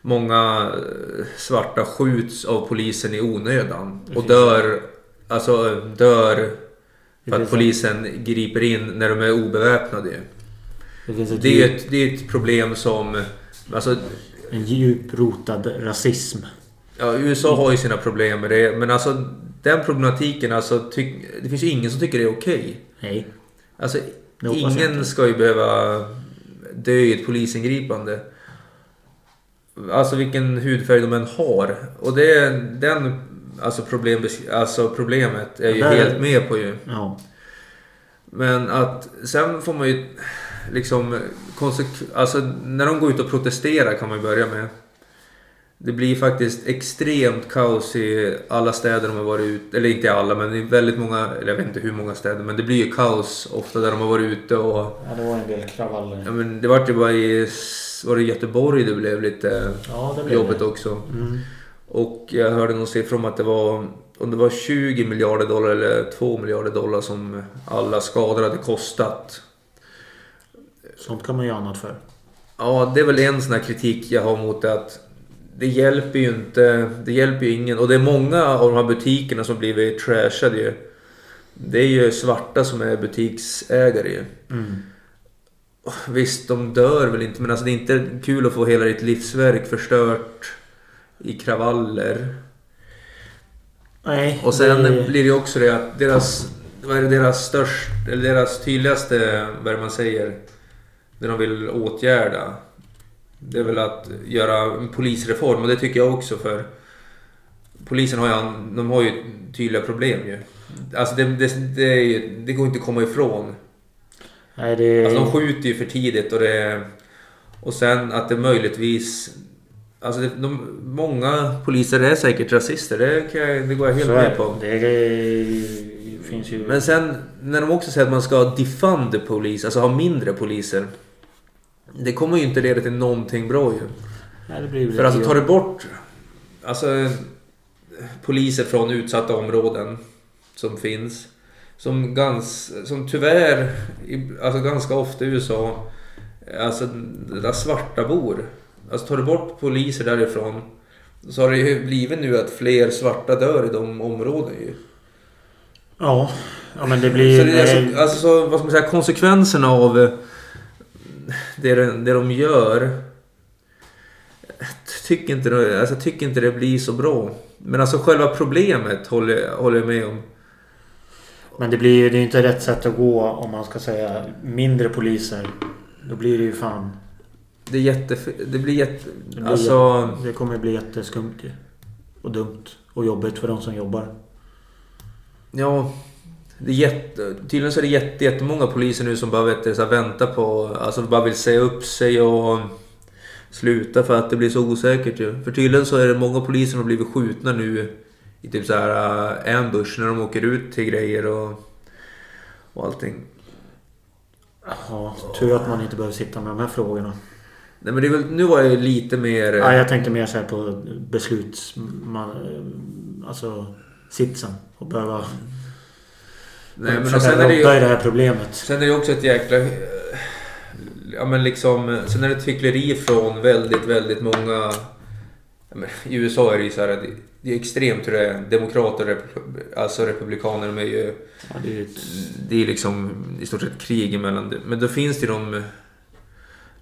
A: många eh, svarta skjuts av polisen i onödan. Och dör, alltså dör för att polisen griper in när de är obeväpnade.
B: Det
A: Det är
B: djup,
A: ett, det är ett problem som... Alltså,
B: en djup rotad rasism.
A: ja, USA har ju sina problem med det. Men alltså den problematiken, alltså, tyck, det finns ju ingen som tycker det är okej.
B: Nej.
A: Alltså, ingen ska ju behöva dö i ett polisingripande. Alltså vilken hudfärg de än har. Och det är den alltså, problem, alltså problemet är ju
B: Där-
A: helt med på ju.
B: Ja.
A: Men att sen får man ju liksom Alltså när de går ut och protesterar kan man ju börja med. Det blir faktiskt extremt kaos i alla städer de har varit ute. Eller inte alla men i väldigt många. Eller jag vet inte hur många städer. Men det blir ju kaos ofta där de har varit ute och.
B: ja, det var en del kravaller.
A: Ja men det vart ju bara i... Var det Göteborg det blev lite
B: Ja, det blev
A: jobbigt
B: det.
A: också.
B: Mm.
A: Och jag hörde någon siffra om att det var om det var 20 miljarder dollar eller 2 miljarder dollar som alla skador hade kostat.
B: Sånt kan man ju annat för.
A: Ja, det är väl en sån här kritik jag har mot det att det hjälper ju inte. Det hjälper ju ingen. Och det är många av de här butikerna som blivit trashade ju. Det är ju svarta som är butiksägare ju.
B: Mm.
A: Visst, de dör väl inte men alltså det är inte kul att få hela ditt livsverk förstört i kravaller.
B: Nej.
A: Och sen
B: det-
A: blir det ju också det att deras, vad är det deras störst, eller deras tydligaste, vad är det man säger, det de vill åtgärda. Det är väl att göra en polisreform och det tycker jag också för polisen har ju, de har ju tydliga problem ju. Alltså det, det, det, det går inte att komma ifrån.
B: Nej, det...
A: Alltså de skjuter ju för tidigt och det... Och sen att det möjligtvis... Alltså det, de, många poliser är säkert rasister, det, kan jag, det går jag helt
B: så
A: med
B: det.
A: på.
B: Det är, finns ju...
A: Men sen när de också säger att man ska defund police, alltså ha mindre poliser. Det kommer ju inte leda till någonting bra ju.
B: Nej, det blir
A: För alltså tar du bort alltså, poliser från utsatta områden som finns. Som, gans, som tyvärr, alltså ganska ofta i USA, alltså där svarta bor. Alltså tar du bort poliser därifrån så har det ju blivit nu att fler svarta dör i de områdena ju.
B: Ja. Ja, men det blir...
A: Så det är alltså så, vad ska man säga, konsekvenserna av eh, det, det de gör. jag Tycker inte, alltså, tycker inte det blir så bra. Men alltså själva problemet håller, håller jag med om.
B: Men det blir det är inte rätt sätt att gå om man ska säga mindre poliser. Då blir det ju fan...
A: Det är jätte... Det blir jätte...
B: Det, blir
A: Alltså...
B: det kommer bli jätteskumt ju. Och dumt. Och jobbigt för de som jobbar.
A: Ja. Det är jätte, tydligen så är det jätte, jättemånga poliser nu som bara vet, så väntar på... Alltså bara vill säga upp sig och sluta för att det blir så osäkert ju. För tydligen så är det många poliser som har blivit skjutna nu i typ så här uh, ambush när de åker ut till grejer och, och allting.
B: Ja, tur att man inte behöver sitta med de här frågorna.
A: Nej men det är väl, nu var jag ju lite mer...
B: Ja, jag tänkte mer så här på besluts... Man, alltså sitsen. Och behöva
A: nej, men
B: försöka
A: sen är det
B: rodda i
A: ju...
B: det här problemet.
A: Sen är det också ett jäkla... eh, Ja men liksom... Sen är det ett hyckleri från väldigt, väldigt många... Men, I USA är det ju så här... Det, det är extremt hur det är. Demokrater, alltså republikaner, de är ju...
B: Ja, det är ju ett,
A: Det är liksom i stort sett krig emellan. Men då finns det ju de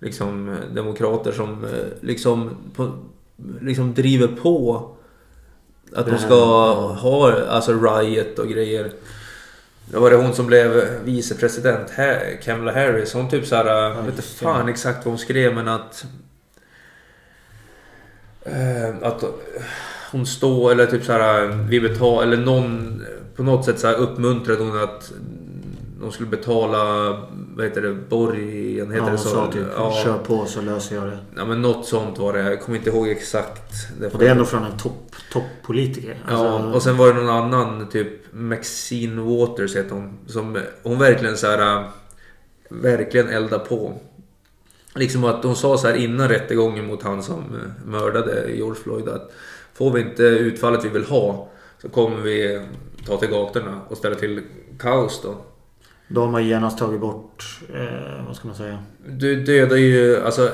A: liksom demokrater som eh, liksom, på, liksom driver på att de ska ha alltså riot och grejer. Det var det hon som blev vicepresident, Kamala Harris. Hon typ såhär, jag vet inte fan exakt vad hon skrev men att... Eh, att hon står eller typ såhär, vi betalar, eller någon på något sätt så här uppmuntrade hon att de skulle betala, vad heter det, borgen, heter
B: ja,
A: det så?
B: sa typ
A: ja,
B: kör på så löser jag det.
A: ja men något sånt var det, jag kommer inte ihåg exakt.
B: Och det är ändå från en topp, toppolitiker. Alltså,
A: Ja, och sen var det någon annan, typ Maxine Waters heter hon. Som hon verkligen så här äh, Verkligen eldar på. Liksom att hon sa så här innan rättegången mot han som äh, mördade George Floyd att Får vi inte utfallet vi vill ha så kommer vi ta till gatorna och ställa till kaos då.
B: De har genast tagit bort, eh, vad ska man säga?
A: Du dödar ju, alltså,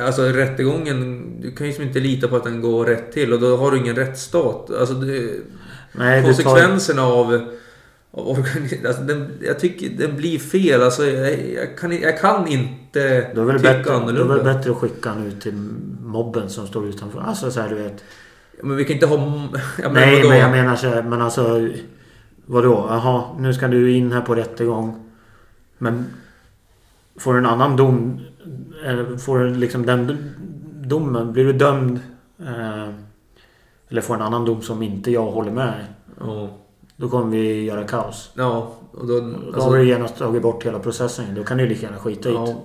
A: alltså rättegången, du kan ju liksom inte lita på att den går rätt till och då har du ingen rättsstat. Alltså det,
B: Nej, det tar,
A: konsekvenserna av, alltså den, Jag tycker den blir fel. Alltså jag, jag, kan, jag kan inte
B: då är väl
A: tycka
B: bättre, då är det
A: annorlunda.
B: väl bättre att skicka han ut till mobben som står utanför. Alltså så här, du vet.
A: Men vi kan inte ha...
B: Nej, men jag menar så här, men alltså... Vadå? Jaha, nu ska du in här på rättegång. Men... Får du en annan dom... Eller får du liksom den domen? Blir du dömd? Eh, eller får en annan dom som inte jag håller med
A: Ja.
B: Då kommer vi göra kaos.
A: Ja, och då...
B: Då
A: Alltså,
B: har du genast tagit bort hela processen. Då kan du ju lika gärna skita i det.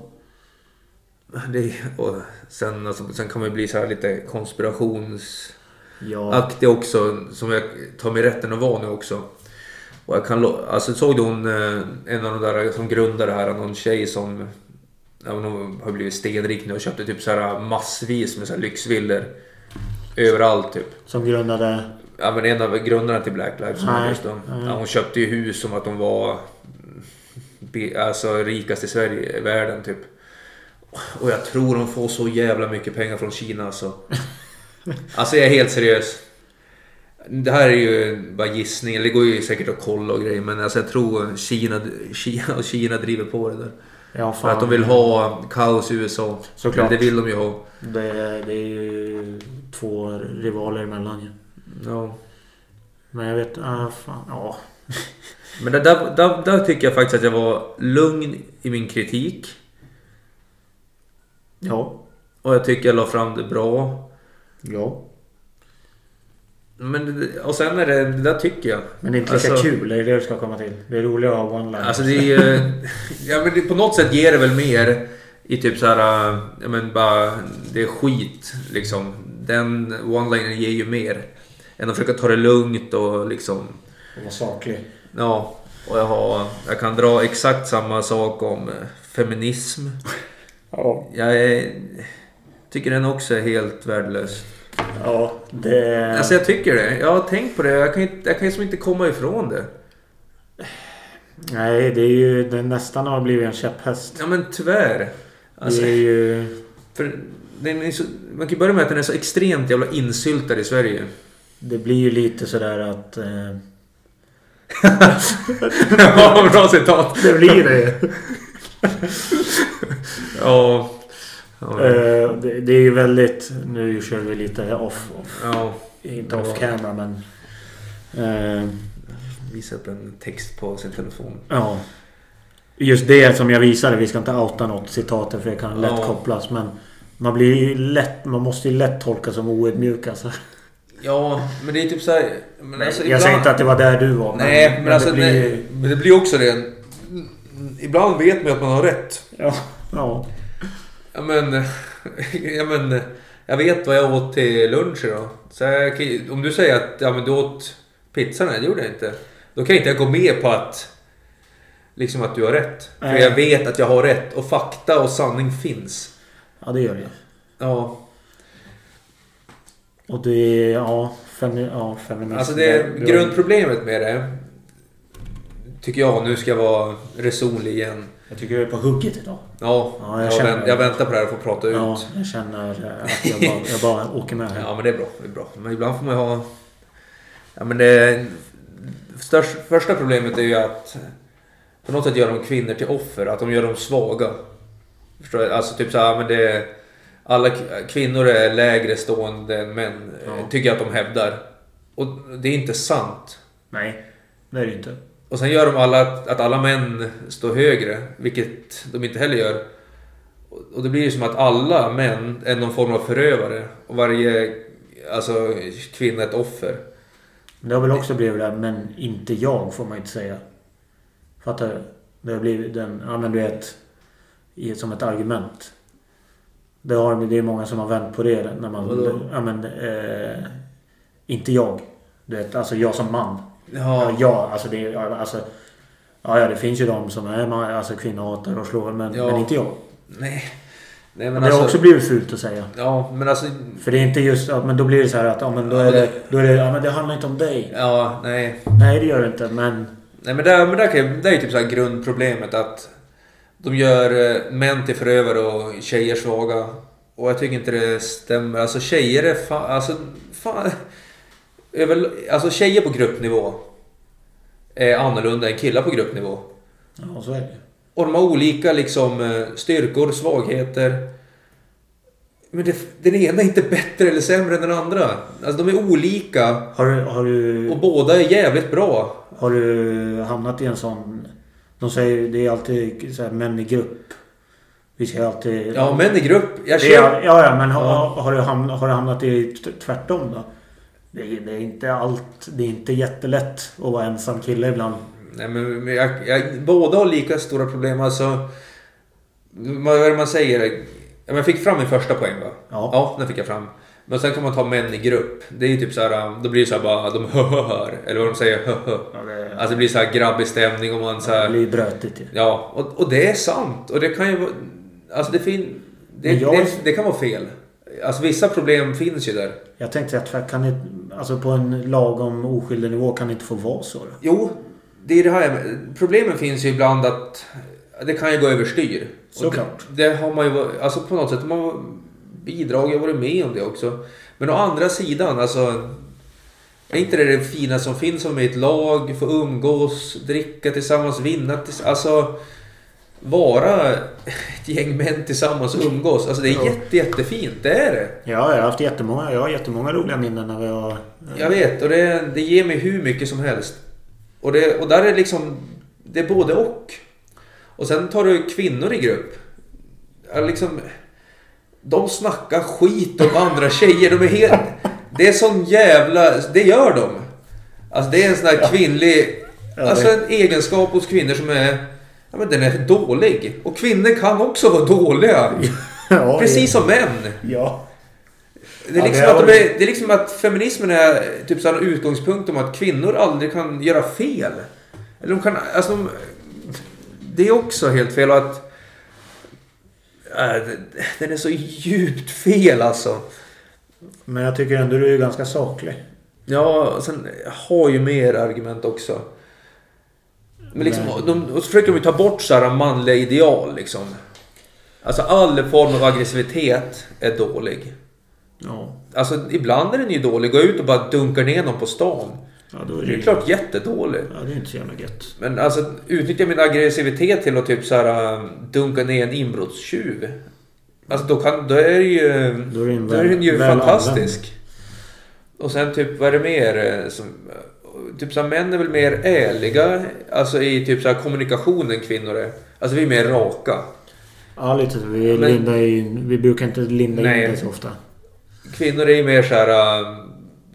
A: ja, det, och sen, alltså, sen kan man ju bli så här lite konspirationsaktig
B: Ja.
A: också. Som jag tar mig rätten att vara nu också. Och jag kan, alltså såg du hon, eh, en av de där som grundade det här, någon tjej som ja, hon har blivit stenrik nu och köpte typ så här massvis med så här lyxvillor. Överallt typ.
B: Som grundade...
A: Ja men en av grundarna till Black Lives Matter. Ja, hon köpte ju hus som att hon var alltså, rikast i Sverige, i världen typ. Och jag tror hon får så jävla mycket pengar från Kina alltså. Alltså jag är helt seriös. Det här är ju bara gissning, det går ju säkert att kolla och grejer men alltså jag tror Kina, Kina och Kina driver på det där.
B: Ja,
A: För att de vill ha kaos i USA.
B: Såklart.
A: Det vill de ju ha.
B: Det, det är ju två rivaler emellan ju.
A: Ja.
B: Men jag vet... Ah, fan. Ja.
A: Men där, där, där, där tycker jag faktiskt att jag var lugn i min kritik.
B: Ja.
A: Och jag tycker jag la fram det bra.
B: Ja.
A: Men, och sen är det, det där tycker jag.
B: Men det är inte lika
A: Alltså-
B: kul. Det är det du ska komma till. Det är roligare att ha one-line.
A: Alltså det är. Ja men det, på något sätt ger det väl mer i typ så här, ja men bara, det är skit liksom. Den one-linen ger ju mer. Än att försöka ta det lugnt och liksom,
B: Att vara saklig.
A: ja. Och jag har, jag kan dra exakt samma sak om eh, feminism.
B: Ja.
A: Jag är, tycker den också är helt värdelös.
B: Ja. Det...
A: Alltså jag tycker det. Jag har tänkt på det. Jag kan, inte, jag kan liksom inte komma ifrån det.
B: Nej, det är ju... Det nästan har blivit en käpphäst.
A: Ja men tyvärr. Alltså,
B: Det är ju...
A: för den är så, man kan ju börja med att den är så extremt jävla insyltad i Sverige.
B: Det blir ju lite sådär att... Eh,
A: ja, bra citat.
B: det blir det.
A: Ja.
B: Eh, det, det är ju väldigt... Nu kör vi lite off. off
A: ja.
B: inte off camera men... Eh,
A: Visa upp en text på sin telefon.
B: ja. Just det som jag visade. Vi ska inte outa något citatet för det kan lätt
A: Ja.
B: kopplas. Men man blir ju lätt... Man måste ju lätt tolka som oödmjuk alltså.
A: Ja, men det är typ så här... Men alltså,
B: jag säger inte att det var där du var.
A: Nej, men, alltså...
B: det blir...
A: nej, men det blir också det. Ibland vet man att man har rätt.
B: Ja. ja.
A: Ja men, ja men, jag vet vad jag åt till lunch idag. Så jag, om du säger att ja, men du åt pizza, nej det gjorde jag inte. Då kan inte jag gå med på att, liksom att du har rätt. För
B: Nej.
A: jag vet att jag har rätt och fakta och sanning finns.
B: Ja, det gör det.
A: Ja.
B: Och det är... Ja, femi, ja feminism.
A: Alltså det grundproblemet med det. Tycker jag, nu ska jag vara resonlig igen.
B: Jag tycker jag är på hugget idag.
A: Ja,
B: Ja, jag
A: jag,
B: känner
A: vänt, jag väntar på det här att få prata ut.
B: Ja, jag känner eh, att jag bara, jag bara åker med här.
A: Ja men det är bra. Det är bra. Men ibland får man ju ha... Ja men det... Störst, första problemet är ju att på något sätt gör de kvinnor till offer. Att de gör dem svaga. Förstår du? Alltså typ såhär, men det... Alla kvinnor är lägre stående än män.
B: Ja.
A: Tycker jag att de hävdar. Och det är inte sant.
B: Nej, det är det inte.
A: Och sen gör de alla att, att alla män står högre. Vilket de inte heller gör. Och- det blir ju som att alla män är någon form av förövare. Och varje alltså, kvinna ett offer.
B: Det har väl också blivit det, men inte jag får man inte säga. Fattar du? Det har blivit den, ja men du vet, som ett argument. Det, har, det är många som har vänt på det när man... Ja men... Eh, inte jag. Du vet, alltså jag som man. Ja,
A: Ja,
B: alltså det, alltså... Ja, ja, det finns ju de som är alltså, kvinnohatare och slår, men,
A: Ja.
B: men inte jag.
A: nej. Nej
B: Men det har
A: alltså.
B: också blivit fult att säga.
A: Ja men alltså.
B: För det är inte just... Ja, men då blir det så här att... Ja, men då är det...
A: det-
B: Då är det ja, men det handlar inte om dig.
A: Ja, nej.
B: Nej, det gör det inte, men...
A: Nej men där, men där, kan där är ju typ så här grundproblemet att de gör eh, män till förövare och tjejer svaga. Och jag tycker inte det stämmer. Alltså tjejer är fan... Alltså, fan över, alltså tjejer på gruppnivå är annorlunda än killar på gruppnivå.
B: Ja, så är det.
A: Och de har olika liksom eh, styrkor, svagheter. Men det, den ena är inte bättre eller sämre än den andra. Alltså de är olika
B: Har du, har du,
A: och båda är jävligt bra.
B: har du hamnat i en sån... De säger det är alltid så här, män i grupp. Vi ska alltid...
A: Ja, män i grupp. Jag
B: det är, ja, ja, men har,
A: Ja.
B: har, du hamnat, har du hamnat i tvärtom då? Det är, det är inte allt... Det är inte jättelätt att vara ensam kille ibland.
A: Nej, men jag, jag, båda har lika stora problem. Alltså, vad är det man säger? Jag fick fram min första poäng va?
B: Ja.
A: Ja, den fick jag fram. Men sen kan man ta män i grupp. Det är ju typ så här, då blir det så här bara, de hör Eller vad de säger, hö
B: Ja, det,
A: Alltså det blir så här grabbig stämning och man så
B: det
A: här,
B: blir brötigt ju.
A: Ja, och, och det är sant. Och det kan ju vara... Alltså det, fin, det,
B: jag-
A: det, det kan vara fel. Alltså vissa problem finns ju där.
B: Jag tänkte tvärt. Kan det, alltså på en lagom oskyldig nivå kan det inte få vara så då?
A: Jo, det är det här. Problemen finns ju ibland att det kan ju gå överstyr.
B: Såklart.
A: Det, det har man ju alltså på något sätt har man bidragit och varit med om det också. Men å andra sidan, alltså. Är inte det det fina som finns om i ett lag, få umgås, dricka tillsammans, vinna tillsammans. Alltså vara ett gäng män tillsammans och umgås. Alltså det är
B: Ja.
A: jätte, jättefint, det är det.
B: Ja, jag har haft jättemånga, jag har jättemånga roliga minnen när vi har...
A: Jag vet och det, det ger mig hur mycket som helst. Och, det, och där är liksom, det är både och. Och sen tar du kvinnor i grupp. Liksom, de snackar skit om andra tjejer. De är helt, det är sån jävla, det gör de. Alltså det är en sån här kvinnlig, alltså en egenskap hos kvinnor som är, ja men den är dålig. Och kvinnor kan också vara dåliga.
B: Ja,
A: Precis som män.
B: Ja.
A: Det är,
B: Ja,
A: liksom
B: det har
A: att de är, det är liksom att feminismen är typ så en utgångspunkt om att kvinnor aldrig kan göra fel. Eller de kan, alltså de, Det är också helt fel och att... Äh, det- den är så djupt fel alltså.
B: Men jag tycker ändå du är ganska saklig.
A: Ja, sen har ju mer argument också. Men liksom, de, och så försöker de ju ta bort så här manliga ideal liksom. Alltså all form av aggressivitet är dålig.
B: Ja.
A: Alltså ibland är den ju dålig. Gå ut och bara dunka ner någon på stan.
B: Ja, då är
A: Det är klart jättedålig.
B: Ja, det är inte så jävla gött.
A: Men alltså utnyttja min aggressivitet till att typ så här um, dunka ner en inbrottstjuv. Alltså då, kan, då är det ju,
B: Då är den
A: då är den ju
B: väl- väl
A: fantastisk. Och sen typ vad är det mer? eh, Som, typ så här, män är väl mer ärliga. Alltså i typ så här kommunikation än kvinnor är. Alltså vi är mer raka.
B: Ja, lite så. Vi,
A: Men-
B: lindar in, vi brukar inte linda
A: Nej.
B: in det så ofta.
A: Kvinnor är ju mer så här. um,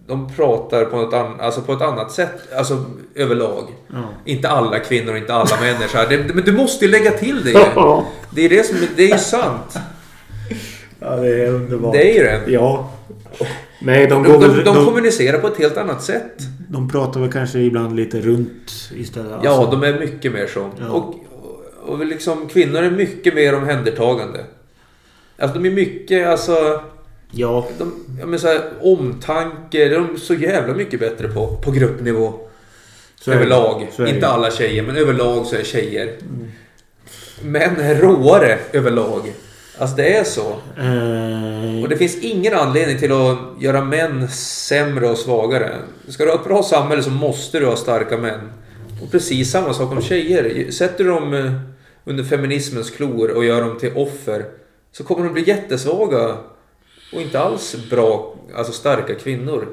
A: De pratar på, något an, alltså på ett annat sätt. Alltså överlag.
B: Ja.
A: Inte alla kvinnor, inte alla män är så här. Det, men du måste ju lägga till det.
B: Ja.
A: Det är det som det är ju sant.
B: ja, det är underbart.
A: Det är ju det.
B: Ja. Nej, de
A: De, de, de kommunicerar på ett helt annat sätt.
B: de pratar väl kanske ibland lite runt istället.
A: Ja,
B: alltså.
A: de är mycket mer så.
B: Ja.
A: Och, och, liksom, kvinnor är mycket mer omhändertagande. Alltså de är mycket, alltså...
B: Ja.
A: De, ja, men så här, omtanke, de är så jävla mycket bättre på, på gruppnivå.
B: Så
A: överlag.
B: Så.
A: Inte alla tjejer, men överlag så är tjejer. Män är råare överlag. Alltså det är så.
B: Eh,
A: Och det finns ingen anledning till att göra män sämre och svagare. Ska du ha ett bra samhälle så måste du ha starka män. Och precis samma sak om tjejer. Sätter du dem eh, under feminismens klor och gör dem till offer så kommer de bli jättesvaga och inte alls bra, alltså starka kvinnor.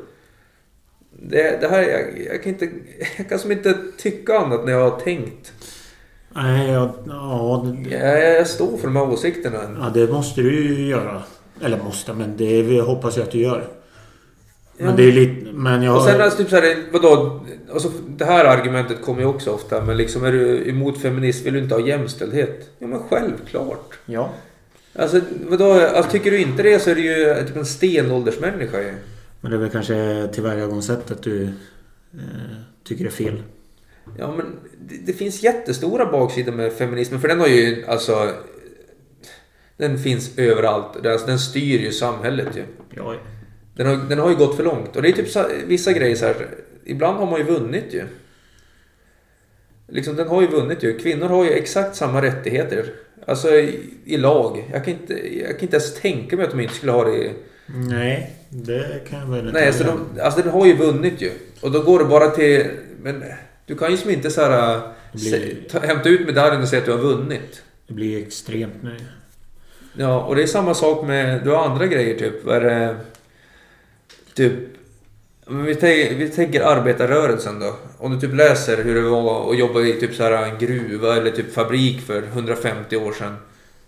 A: Det, det här, jag, jag kan inte, jag kan som inte tycka annat när jag har tänkt.
B: Nej, ja, ja, det-
A: Jag, jag står för de här åsikterna.
B: ja, det måste du ju göra. Eller måste, men det jag hoppas jag att du gör. Men det är lite... Men jag...
A: Och sen alltså typ såhär, vadå? Alltså, det här argumentet kommer ju också ofta. Men liksom är du emot feminism vill du inte ha jämställdhet? Ja men självklart.
B: Ja.
A: Alltså vadå? Alltså, tycker du inte det så är du ju typ en stenåldersmänniska ju.
B: Men det är väl kanske tillvägagångssättet du eh, tycker är fel.
A: Ja men det, det finns jättestora baksidor med feminismen. För den har ju alltså... Den finns överallt. Alltså, den styr ju samhället ju.
B: Ja,
A: Den har, den har ju gått för långt. Och det är typ så, vissa grejer så här. Ibland har man ju vunnit ju. Liksom den har ju vunnit ju. Kvinnor har ju exakt samma rättigheter. Alltså i, i lag. Jag kan, inte, jag kan inte ens tänka mig att de inte skulle ha det. i-
B: Nej, det kan jag väl inte
A: Nej, så
B: säga.
A: de, alltså den har ju vunnit ju. Och då går det bara till... Men du kan ju som inte så här...
B: Det blir-
A: Ta, hämta ut medaljen och säga att du har vunnit.
B: Det blir extremt nu.
A: Ja, och det är samma sak med... Du har andra grejer typ. Vad är det? Typ... Vi, tänker, vi tänker arbetarrörelsen då. Om du typ läser hur det var att jobba i typ så här en gruva eller typ fabrik för 150 år sedan.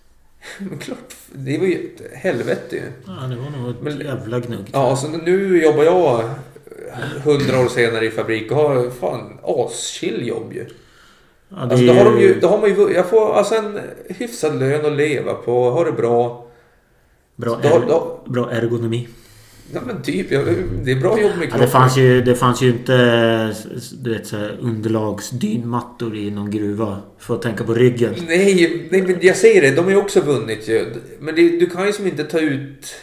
A: Men klart, det var ju ett helvete ju.
B: Ja, det var nog ett
A: Men-
B: jävla gnugg.
A: Ja, så nu jobbar jag 100 år senare i fabrik och har fan aschill jobb ju.
B: Ja, det
A: Alltså, då, har de ju, då har man ju... Jag får alltså en hyfsad lön att leva på, har det bra.
B: bra,
A: Då,
B: er,
A: då,
B: bra ergonomi.
A: ja, men typ, det är bra jobb med
B: Ja,
A: kroppen.
B: det, fanns ju, det fanns ju inte du vet, så här, underlagsdynmattor i någon gruva. För att tänka på ryggen.
A: Nej, nej, men jag säger det. De har ju också vunnit ju. Men det, du kan ju som inte ta ut,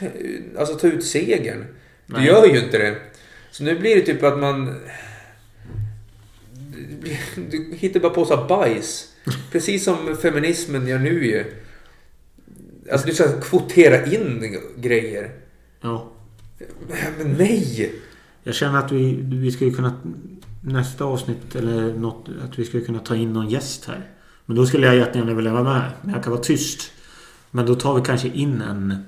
A: alltså, ta ut segern. Du
B: Nej.
A: gör ju inte det. Så nu blir det typ att man... Du hittar bara på så bajs. Precis som feminismen gör nu ju. Alltså du ska kvotera in grejer.
B: Ja.
A: Men nej!
B: Jag känner att vi, vi skulle kunna... Nästa avsnitt eller något, att vi skulle kunna ta in någon gäst här. Men då skulle jag jättegärna vilja vara med. Men jag kan vara tyst. Men då tar vi kanske in en...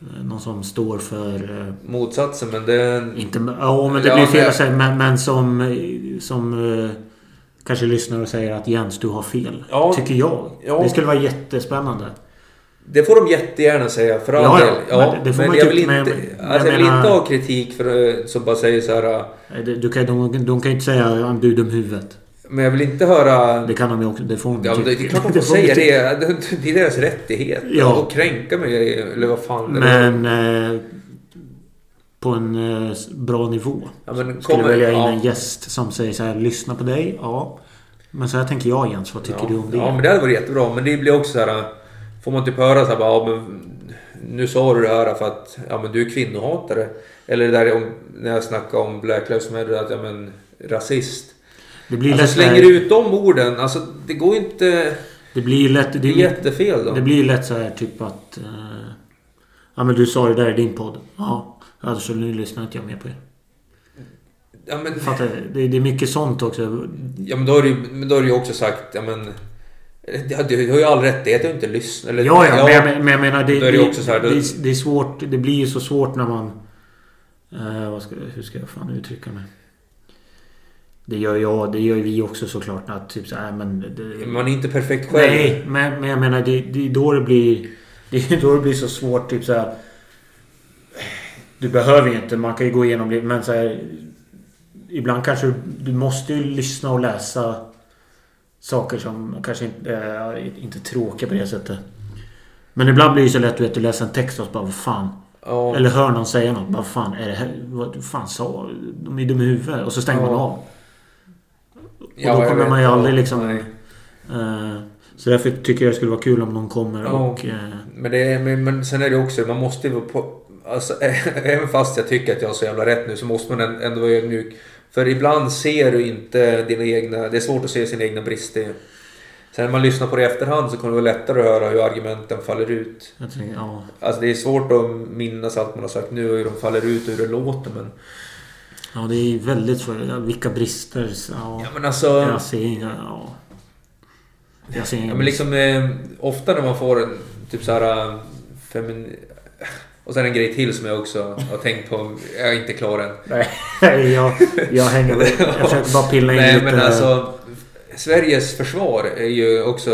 B: eh, Någon som står för... eh,
A: Motsatsen, men det...
B: Inte... Ja, men det
A: Ja,
B: blir fel att säga. Men, men som... eh, Som... Kanske lyssnar och säger att Jens, du har fel.
A: Ja.
B: Tycker jag.
A: Ja.
B: Det skulle vara jättespännande.
A: Det får de jättegärna säga för all
B: Ja,
A: del. Ja,
B: Men det får
A: men
B: man
A: jag vill inte,
B: men- men
A: alltså,
B: jag
A: jag vill
B: menar-
A: inte ha kritik för, som bara säger så här.
B: Det- Du kan, de, de kan ju inte säga att du är dum huvudet.
A: Men jag vill inte höra...
B: Det kan de ju också. Det får de
A: Ja, det, det är klart de får säga det. Det är deras rättighet.
B: Ja.
A: Att kränka mig eller vad fan.
B: Men... Eh, på en eh, bra nivå.
A: ja, men
B: Skulle
A: kommer,
B: välja in
A: ja,
B: en gäst som säger så här. Lyssna på dig. Ja. Men så här tänker jag Jens. Vad tycker
A: ja,
B: du om det?
A: Ja, men det hade varit jättebra. Men det blir också så här... Får man typ höra så här bara, ja, men nu sa du det här för att ja, men du är kvinnohatare. Eller det där om, när jag snackade om Black Lives Matter, att ja men rasist.
B: Det blir
A: Alltså
B: lätt
A: slänger du ut de orden, alltså det går ju inte...
B: Det blir lätt... Det,
A: Det är jättefel då.
B: det blir lätt så här typ att... Eh, ja men du sa det där i din podd. Ja. Alltså nu lyssnar inte jag mer på er.
A: Ja men,
B: Fattar du? Det, det är mycket sånt också.
A: ja, men då har du då har du ju också sagt, ja men... ja, Du har ju all rättighet att inte lyssna. Eller,
B: Ja, ja, men, jag, men- jag menar det,
A: är det
B: det,
A: också så här,
B: det, är- det är svårt. Det blir ju så svårt när man... Eh, ska, hur ska jag fan uttrycka mig? Det gör jag, det gör vi också såklart. Att typ så här, men... Det,
A: Man är inte perfekt själv.
B: nej, men, men jag menar det, det är då det blir... Det är då det blir så svårt typ så här. Du behöver ju inte, man kan ju gå igenom det, men så här, Ibland kanske du, måste ju lyssna och läsa saker som kanske inte är inte är tråkiga på det sättet. Men ibland blir det så lätt du vet, du läser en text och så bara vad fan.
A: Ja.
B: Eller hör någon säga något. Vad fan är det här? Vad fan sa? De är dumma i huvudet. Och så stänger
A: Ja.
B: man av.
A: Ja,
B: då
A: jag
B: kommer man ju aldrig liksom-. Eh, Så därför tycker jag det skulle vara kul om någon kommer
A: Ja.
B: och... Eh,
A: Men, det men, men sen är det också, man måste ju vara på... Alltså, även fast jag tycker att jag har så jävla rätt nu så måste man än- ändå vara ödmjuk. För ibland ser du inte dina egna... Det är svårt att se sina egna brister. Sen när man lyssnar på det i efterhand så kommer det vara lättare att höra hur argumenten faller ut.
B: jag tänker, ja.
A: Alltså det är svårt att minnas allt man har sagt nu och hur de faller ut och hur det låter men...
B: ja, det är väldigt svårt. Vilka brister? Ja,
A: Ja men alltså...
B: jag ser. Ja. Jag ser
A: Ja, men liksom eh, ofta när man får en typ så här eh, femin... Och sen en grej till som jag också har tänkt på. Jag är inte klar än.
B: Nej, jag, jag hänger med. Jag försöker bara pilla in
A: Nej
B: lite...
A: men alltså. Sveriges försvar är ju också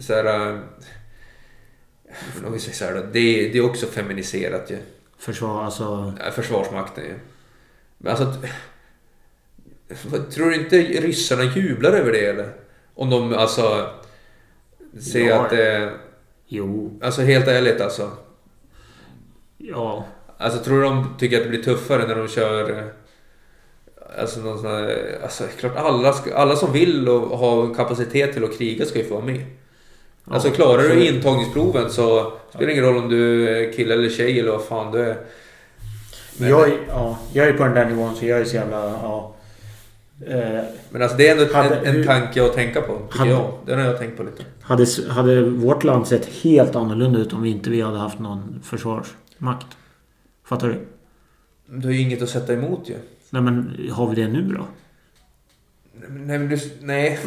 A: så här. eh, Om vi säger så här då. Det, är- det är också feminiserat ju.
B: Försvar, alltså...
A: Försvarsmakten ju. Men alltså. Tror du inte ryssarna jublar över det eller? Om de alltså. Ser
B: Ja.
A: att det...
B: Jo.
A: Alltså helt ärligt alltså.
B: Ja.
A: Alltså tror du de tycker att det blir tuffare när de kör... eh, Alltså någon sån här, Alltså klart alla, ska, alla som vill och har kapacitet till att kriga ska ju få vara med. Alltså
B: Ja,
A: klarar du intagningsproven så spelar det ingen roll om du är kille eller tjej eller vad fan du är. Men,
B: Jag, är- ja, jag är på den där nivån så jag är så jävla... Ja. Eh,
A: men alltså det är ändå
B: Hade-
A: en, en tanke att tänka på, tycker
B: Hade-
A: jag. Den har jag tänkt på lite.
B: hade, hade vårt land sett helt annorlunda ut om vi inte vi hade haft någon försvarsmakt? Fattar du?
A: Du har ju inget att sätta emot ju.
B: Nej men har vi det nu då?
A: Nej men du... Nej.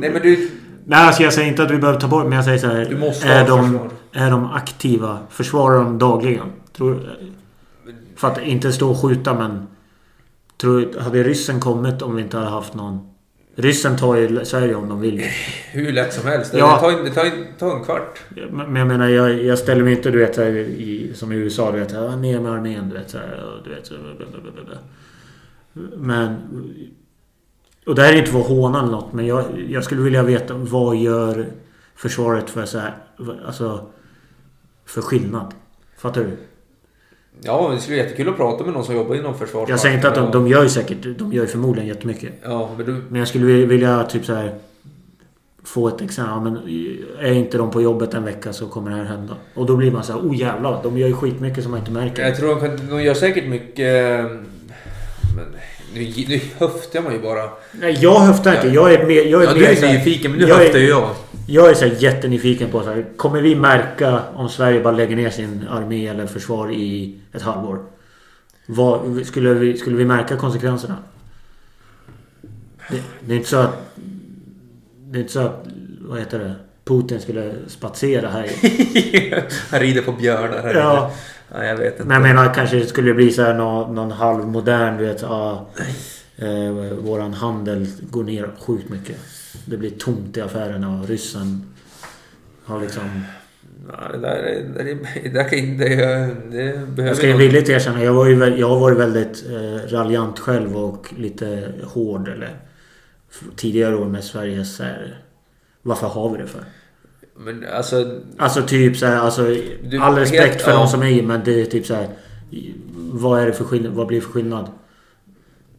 A: Nej men du...
B: Nej alltså jag säger inte att vi behöver ta bort men jag säger så här.
A: Du måste
B: är, de,
A: försvar.
B: är de aktiva? Försvarar de dagligen? Tror, för att inte stå och skjuta men... Tror, hade ryssen kommit om vi inte hade haft någon... Ryssen tar ju Sverige om de vill.
A: Hur lätt som helst. Det
B: Ja.
A: tar, det tar, det tar en kvart.
B: Men jag menar, jag, jag ställer mig inte du vet här, i, som i USA. Du vet, ja, ner med armén. Du vet, så här, och, du vet, så, blablabla. Men... Och det här är inte för att håna eller något. Men jag, jag skulle vilja veta vad gör försvaret för så här... Alltså... För skillnad. Fattar du?
A: Ja, det skulle vara jättekul att prata med någon som jobbar inom försvarsmakten.
B: Jag säger inte att de, de gör ju säkert... De gör ju förmodligen jättemycket.
A: Ja, men du...
B: Men jag skulle vilja- vilja typ så här Få ett exempel. Ja, men är inte de på jobbet en vecka så kommer det här hända. Och då blir man så här, oh jävlar. De gör ju skitmycket som man inte märker.
A: Jag tror de, kan, de gör säkert mycket... eh, Men nu, nu höftar man ju bara.
B: Nej, jag höftar inte. Jag är mer... Jag är
A: Ja,
B: mer
A: du är
B: så här-
A: nyfiken, men nu höftar ju jag.
B: jag är så här jättenyfiken på så här, Kommer vi märka om Sverige bara lägger ner sin armé eller försvar i ett halvår? Vad, skulle, vi, skulle vi märka konsekvenserna? Det, det är inte så att... Det är inte så att... Vad heter det? Putin skulle spatsera här.
A: Han rider på björnar här
B: Ja.
A: Ja, jag vet inte.
B: Men jag menar kanske det skulle bli så här någon, någon halvmodern, du vet. Ja, eh, våran handel går ner sjukt mycket. Det blir tomt i affärerna och ryssen har liksom...
A: Ja, det där, är- det, där, det, där kan, det, det behöver
B: Jag ska ju villigt erkänna, jag, var ju, jag har varit väldigt eh, raljant själv och lite hård eller... Tidigare år med Sveriges här, Varför har vi det för?
A: Men alltså...
B: Alltså typ så här, alltså
A: Du-
B: all respekt
A: helt-
B: för
A: ja.
B: de som är i men det är typ så här. Vad är det för skillnad? Vad blir det för skillnad?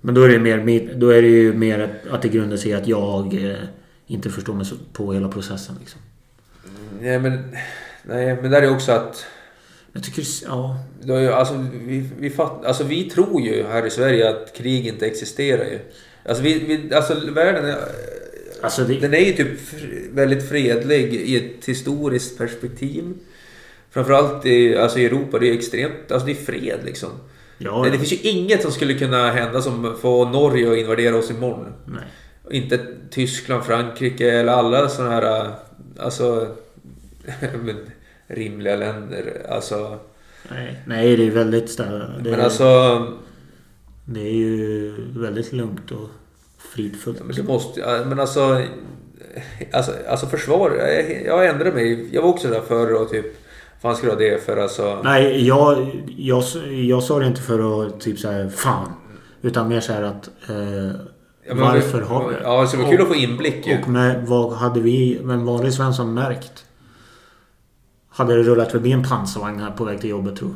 B: Men då är det mer Då är det ju mer att det grundar sig i att jag eh, inte förstår mig på hela processen liksom.
A: Nej men... Nej men där är också att...
B: Jag tycker... Ja.
A: Då alltså, vi, vi, fatt, alltså vi tror ju här i Sverige att krig inte existerar ju. Alltså, vi, vi, alltså världen är,
B: Alltså det...
A: den är ju typ väldigt fredlig i ett historiskt perspektiv. Framförallt i, alltså i Europa, det är extremt, alltså det är fred liksom.
B: Ja,
A: Nej, det finns ju inget som skulle kunna hända som får Norge att invadera oss imorgon.
B: Nej.
A: Inte Tyskland, Frankrike eller alla sådana här, alltså, men, rimliga länder. Alltså,
B: Nej, nej, det är väldigt starkt. Det,
A: men alltså...
B: det är ju väldigt lugnt och fridfullt.
A: Ja, Men det måste... Men alltså... Alltså, alltså försvar. Jag, jag ändrar mig. Jag var också där förr och typ... Fan du ha det för alltså...
B: Nej, jag, jag, jag sa det inte för att typ så här, fan. Utan mer så här att... Eh,
A: Ja, men-
B: varför har vi?
A: Ja, så det var kul att få inblick ju.
B: Och med, vad hade vi, med en vanlig Svensson märkt? Hade det rullat förbi en pansarvagn här på väg till jobbet tror du?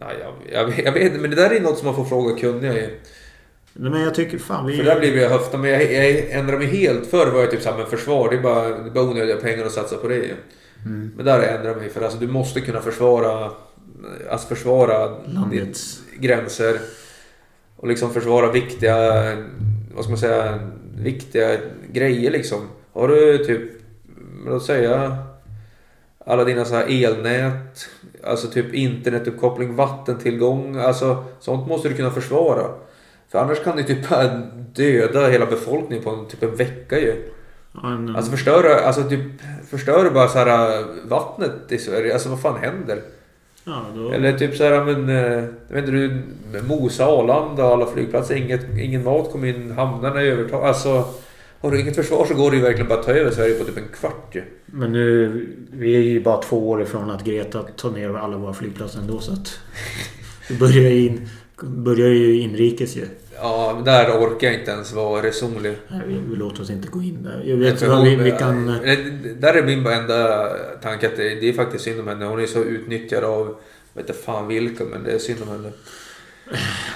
A: Ja, jag, jag, jag vet inte, men det där är något som man får fråga kunniga ju.
B: Nej, men jag tycker fan vi...
A: För där blir jag höfta, men jag, jag ändrar mig helt. Förr var jag typ såhär, men försvar, det är bara, det är bara onödiga pengar att satsa på det ju.
B: Mm.
A: Men där har jag ändrat mig, för alltså du måste kunna försvara, alltså försvara
B: Landets-
A: gränser. Och liksom försvara viktiga, vad ska man säga, viktiga grejer liksom. Har du typ, låt säga, alla dina så här elnät, alltså typ internetuppkoppling, vattentillgång, alltså sånt måste du kunna försvara. För annars kan du typ döda hela befolkningen på en, typ en vecka ju. Alltså förstöra, alltså typ förstöra bara så här äh, vattnet i Sverige. Alltså vad fan händer?
B: ja, då,
A: Eller typ så här men, äh, jag vet inte du, Mosa, Arlanda, alla flygplatser, inget, ingen mat kommer in, hamnarna är övertagna. Alltså har du inget försvar så går det ju verkligen bara att ta över Sverige på typ en kvart ju.
B: Men nu, vi är ju bara två år ifrån att Greta tar ner alla våra flygplatser ändå så att... Vi börjar ju, in, börjar ju inrikes ju.
A: Ja, men där orkar jag inte ens vara resonlig.
B: Nej, vi, vi låter oss inte gå in där. Jag vet vad vi, vi kan...
A: Eller, Där är min enda tanke att det, det är faktiskt synd om henne. Hon är så utnyttjad av, jag vet inte fan vilka, men det är synd om henne.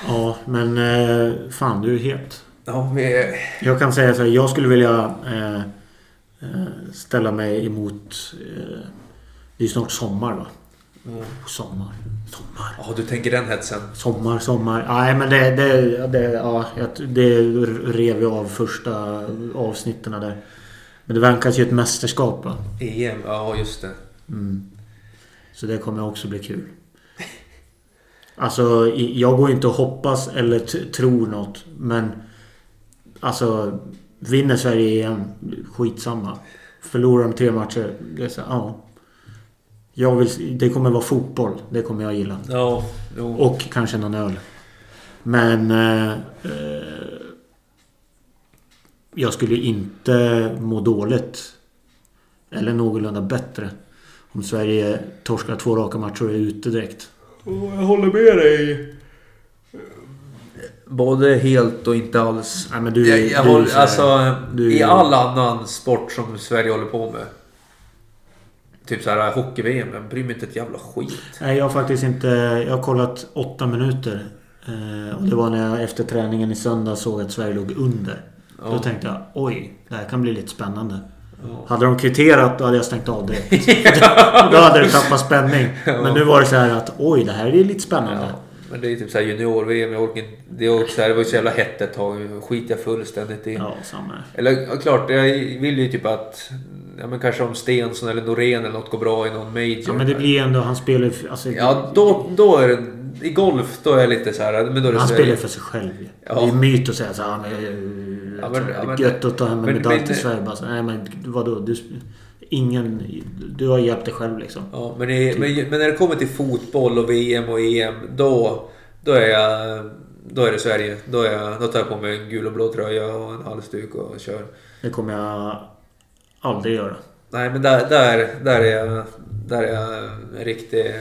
B: Ja, men eh, fan du är het.
A: Ja, vi,
B: Jag kan säga så här, jag skulle vilja eh, eh, ställa mig emot... Eh, det är snart sommar va? Sommar. Sommar.
A: ja, du tänker den hetsen.
B: Sommar, sommar. Nej men det... det, det ja, det rev jag av första avsnitten där. Men det vankas ju ett mästerskap va?
A: EM, ja just det.
B: Mm. Så det kommer också bli kul. Alltså, jag går inte och hoppas eller tror något. Men... Alltså... Vinner Sverige EM, skitsamma. Förlorar de tre matcher, det är så, ja. Jag vill, det kommer vara fotboll. Det kommer jag gilla.
A: Ja, jo.
B: Och kanske någon öl. Men... Eh, eh, jag skulle inte må dåligt. Eller någorlunda bättre. Om Sverige torskar två raka matcher och är ute direkt.
A: Jag håller med dig. Både helt och inte alls.
B: Nej men du,
A: Jag, jag
B: du,
A: håller, alltså,
B: du-
A: i all annan sport som Sverige håller på med. Typ så här hockey-VM, jag bryr mig inte ett jävla skit.
B: Nej jag har faktiskt inte... Jag har kollat åtta minuter. Eh, och det var när jag efter träningen i söndag såg att Sverige låg under. Då
A: Ja.
B: tänkte jag oj, det här kan bli lite spännande.
A: Ja.
B: Hade de kvitterat då hade jag stängt av direkt. då hade det tappat spänning. Men nu var det så här att oj, det här är lite spännande.
A: Men det är typ så här junior-VM, jag orkar inte... Det, också så här, det var ju så jävla hett ett tag, skit jag fullständigt i.
B: Ja, samma.
A: Eller klart, jag vill ju typ att... Ja men kanske om Stensson eller Norén eller något går bra i någon major.
B: Ja, men det blir ändå... Han spelar. Alltså,
A: Ja, då, då är det... I golf, då är jag lite så här... Men då är det
B: han
A: så-
B: spelar ju för sig själv.
A: Ja.
B: Det är myt att säga så här,
A: Ja, men- ja, men-
B: gött att ta hem en
A: men-
B: medalj till Sverige. Bara så, nej men vadå? Du, ingen... Du har hjälpt dig själv liksom.
A: Ja, men, i, men, men när det kommer till fotboll och VM och EM, då, då är jag... Då är det Sverige. Då, är jag, då tar jag på mig en gul och blå tröja och en halsduk och kör.
B: Det kommer jag aldrig göra.
A: Nej, men där, där, där är jag... Där är jag riktig...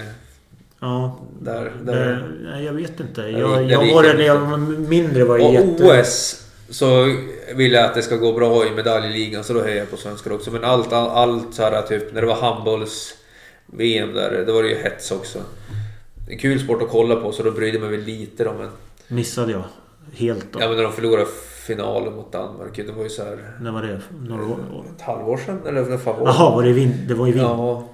B: Ja,
A: Där, där.
B: nej, jag vet inte.
A: Jag-
B: Jag,
A: jag
B: jag var det när jag var mindre var
A: Och
B: jätte...
A: OS så vill jag att det ska gå bra i medaljligan så då hejar jag på svenskar också. Men allt, all, allt så här typ när det var handbolls-VM där, då var det ju hets också. En kul sport att kolla på så då brydde jag mig väl lite då men...
B: Missade jag. Helt då.
A: Ja men när de förlorade finalen mot Danmark, det var ju så här...
B: När var det? Några år?
A: Ett halvår sedan eller när fan var det?
B: Jaha, var det vin? Det var i vin?
A: Ja.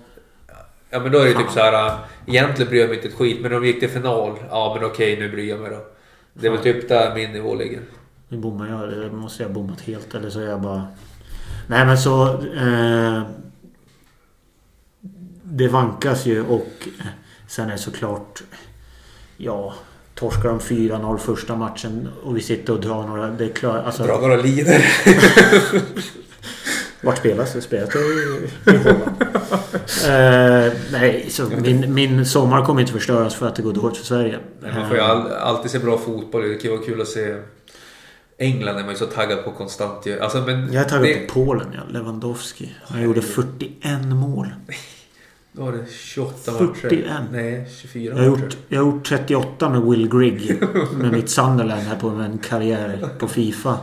A: Ja men då är det typ så här. Egentligen bryr jag mig inte ett skit men de gick till final. Ja men okej nu bryr jag mig då. Det är väl typ där min nivå ligger.
B: Nu bommar jag. Eller måste jag ha bommat helt eller så är jag bara... Nej men så... Eh, det vankas ju och eh, sen är det såklart... Ja... Torskar de 4-0 första matchen och vi sitter och drar några... Det är klart... Alltså,
A: Dra några linor.
B: Vart spelas det? Spelas det i i Holland? eh, nej, så min, min sommar kommer inte förstöras för att det går dåligt för Sverige.
A: Man får ju all, alltid se bra fotboll. Det kan vara kul att se... England är man ju så taggad på konstant ju. Alltså, men
B: Jag är taggad
A: det,
B: på Polen, ja. Lewandowski. Han gjorde 41 mål.
A: Då var det 28
B: 41.
A: matcher. Nej, 24
B: Jag har,
A: matcher.
B: gjort, jag har gjort 38 med Will Grigg. Med mitt Sunderland här på en karriär på Fifa.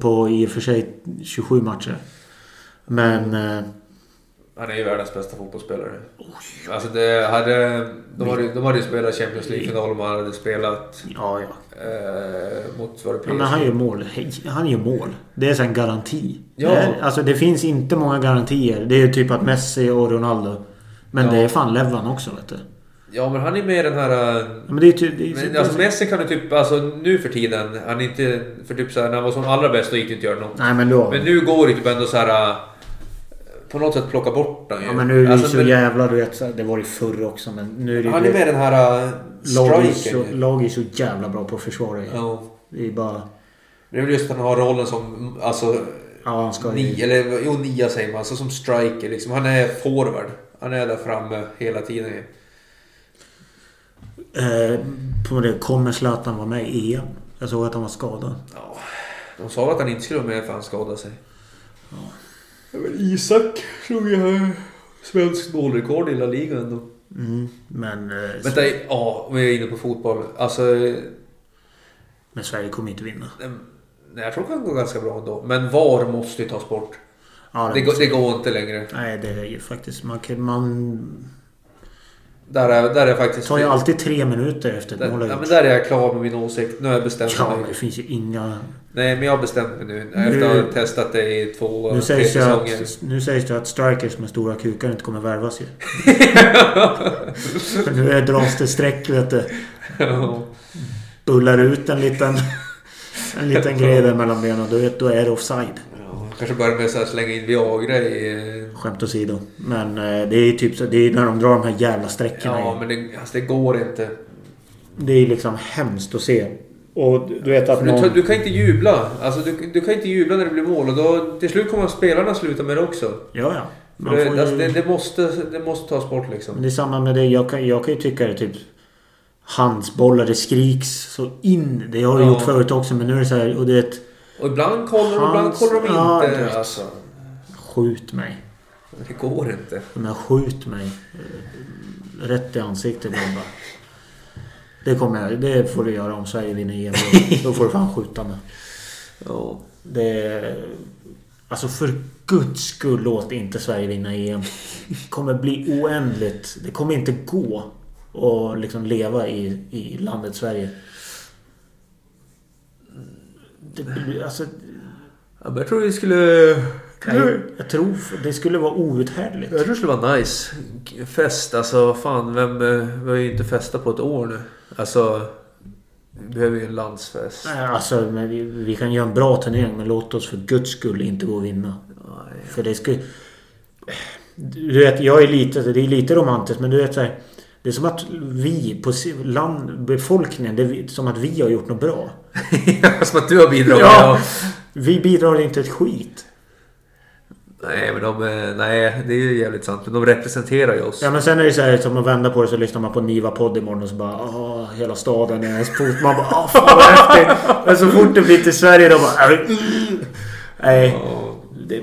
B: På i och för sig 27 matcher. Men... Eh,
A: Han är ju världens bästa fotbollsspelare. Alltså det hade, de, hade, de hade ju spelat Champions League-final om han hade spelat
B: Ja, ja.
A: eh, mot vad det
B: ja men han gör mål. Han gör mål. Det är en garanti.
A: Ja.
B: Det är, alltså det finns inte många garantier. Det är typ att Messi och Ronaldo. Men
A: Ja.
B: det är fan Levan också vet du.
A: Ja men han är mer den här... eh,
B: Men det är typ... Det är,
A: Men, alltså Messi kan du typ, alltså nu för tiden, han är inte... För typ såhär, när han var som allra bäst då gick det inte att göra något.
B: Nej men då...
A: Men nu går det typ ändå så här äh, På något sätt plocka bort den ju.
B: Ja men nu är det
A: Alltså,
B: så
A: men
B: jävla du vet. Det var det förr också men nu är det
A: Han är med den här
B: är, så,
A: strikern.
B: lag är så jävla bra på att försvara ju.
A: Ja.
B: Det är bara...
A: Det är väl just att han har rollen som, alltså...
B: Ja han ska
A: Ni,
B: ju...
A: eller jo, nia säger man. Alltså som striker liksom. Han är forward. Han är där framme hela tiden.
B: Eh, på det kommer Zlatan vara med i EM? Jag såg att han var skadad.
A: Ja. De sa att han inte skulle vara med för han skadade sig. Ja. men Isak slog ju svenskt målrekord i La Liga ändå.
B: Mm, men... Eh,
A: Vänta, ja, vi är inne på fotboll. Alltså...
B: men Sverige kommer inte vinna.
A: Nej, jag tror det kan gå ganska bra ändå. Men VAR måste ju tas bort.
B: Ja,
A: Det, går,
B: måste-
A: det går inte längre.
B: Nej det är ju faktiskt... Man, kan, man
A: Där är, där är jag faktiskt...
B: tar ju alltid tre minuter efter ett mål
A: ja, men där är jag klar med min åsikt. Nu har jag bestämt
B: Ja
A: mig.
B: det finns ju inga...
A: Nej, men jag har bestämt mig nu. Efter att ha testat det i två,
B: Nu
A: tre
B: sägs, det
A: säsonger.
B: att, nu sägs det att strikers med stora kukar inte kommer värvas ju. För nu är dras det streck vet du.
A: Ja.
B: Bullar ut en liten... En liten grej där mellan benen. Då är det offside.
A: Kanske börja med att slänga in Viagra i... eh,
B: Skämt åsido. Men eh, det är ju typ så. Det är när de drar de här jävla sträckorna.
A: Ja, men det, alltså, det går inte.
B: Det är liksom hemskt att se. Och du vet att
A: Du,
B: någon...
A: du kan inte jubla. Alltså, du, du kan inte jubla när det blir mål. Och då, till slut kommer spelarna sluta med det också.
B: Ja, ja.
A: Det,
B: får ju...
A: alltså, det, det, måste, det måste tas bort liksom.
B: Men det är samma med det. Jag kan, jag kan ju tycka det typ... Handsbollar, det skriks så in. Det har jag
A: Ja.
B: gjort förut också men nu är det så här... Och det är ett...
A: Och ibland kollar de, ibland kollar de inte. alltså,
B: Skjut mig.
A: det går inte.
B: Men skjut mig. eh, Rätt i ansiktet bara. Det kommer jag... Det får du göra om Sverige vinner EM. Då- Då får du fan skjuta mig.
A: Ja.
B: Det... Alltså för guds skull låt inte Sverige vinna EM. Det kommer bli oändligt. Det kommer inte gå att liksom leva i, i landet Sverige. Det, alltså,
A: jag tror vi skulle...
B: jag, jag tror det skulle vara outhärdligt.
A: Jag tror det skulle vara nice. Fest, alltså fan, vem... eh, Vi har ju inte festat på ett år nu. Alltså... Vi behöver ju en landsfest.
B: Nej, Alltså, men vi, vi kan göra en bra turnering men låt oss för guds skull inte gå och vinna.
A: Nej.
B: För det skulle... Du vet, jag är lite... Det är lite romantiskt men du vet så här, Det är som att vi på land, befolkningen, det är som att vi har gjort något bra.
A: Som att du har bidragit.
B: Ja. Vi bidrar inte ett skit.
A: Nej, men de... eh, Nej, det är ju jävligt sant. Men de representerar ju oss.
B: Ja men sen är det så här som att vända på det så lyssnar man på Niva podd imorgon och så bara Åh, hela staden är ens fot. Man bara Åh fan vad häftigt. Men så fort det blir till Sverige då bara "Äh, mm." Nej. Det,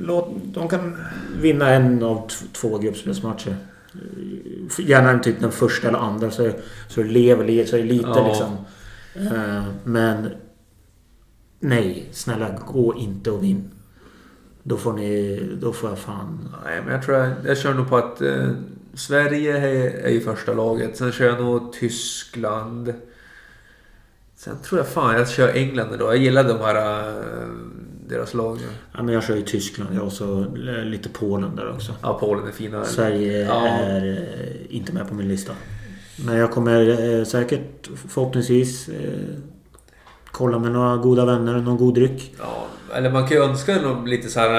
B: låt, de kan vinna en av två gruppspelsmatcher. Gärna typ den första eller andra så, så det lever så är det lite
A: Ja.
B: liksom. Eh, men Nej, snälla gå inte och vinn. Då får ni... Då får jag fan...
A: Nej, men jag tror jag, jag kör nog på att eh, Sverige är, är i första laget. Sen kör jag nog Tyskland. Sen tror jag fan jag kör England då. Jag gillar de här... eh, deras lag.
B: Ja, men jag kör ju Tyskland. Jag eh, lite Polen där också.
A: Ja, Polen är fina.
B: Sverige
A: Ja.
B: är eh, inte med på min lista. Men jag kommer eh, säkert förhoppningsvis eh, kolla med några goda vänner och någon god dryck.
A: Ja, eller man kan ju önska dem lite så här...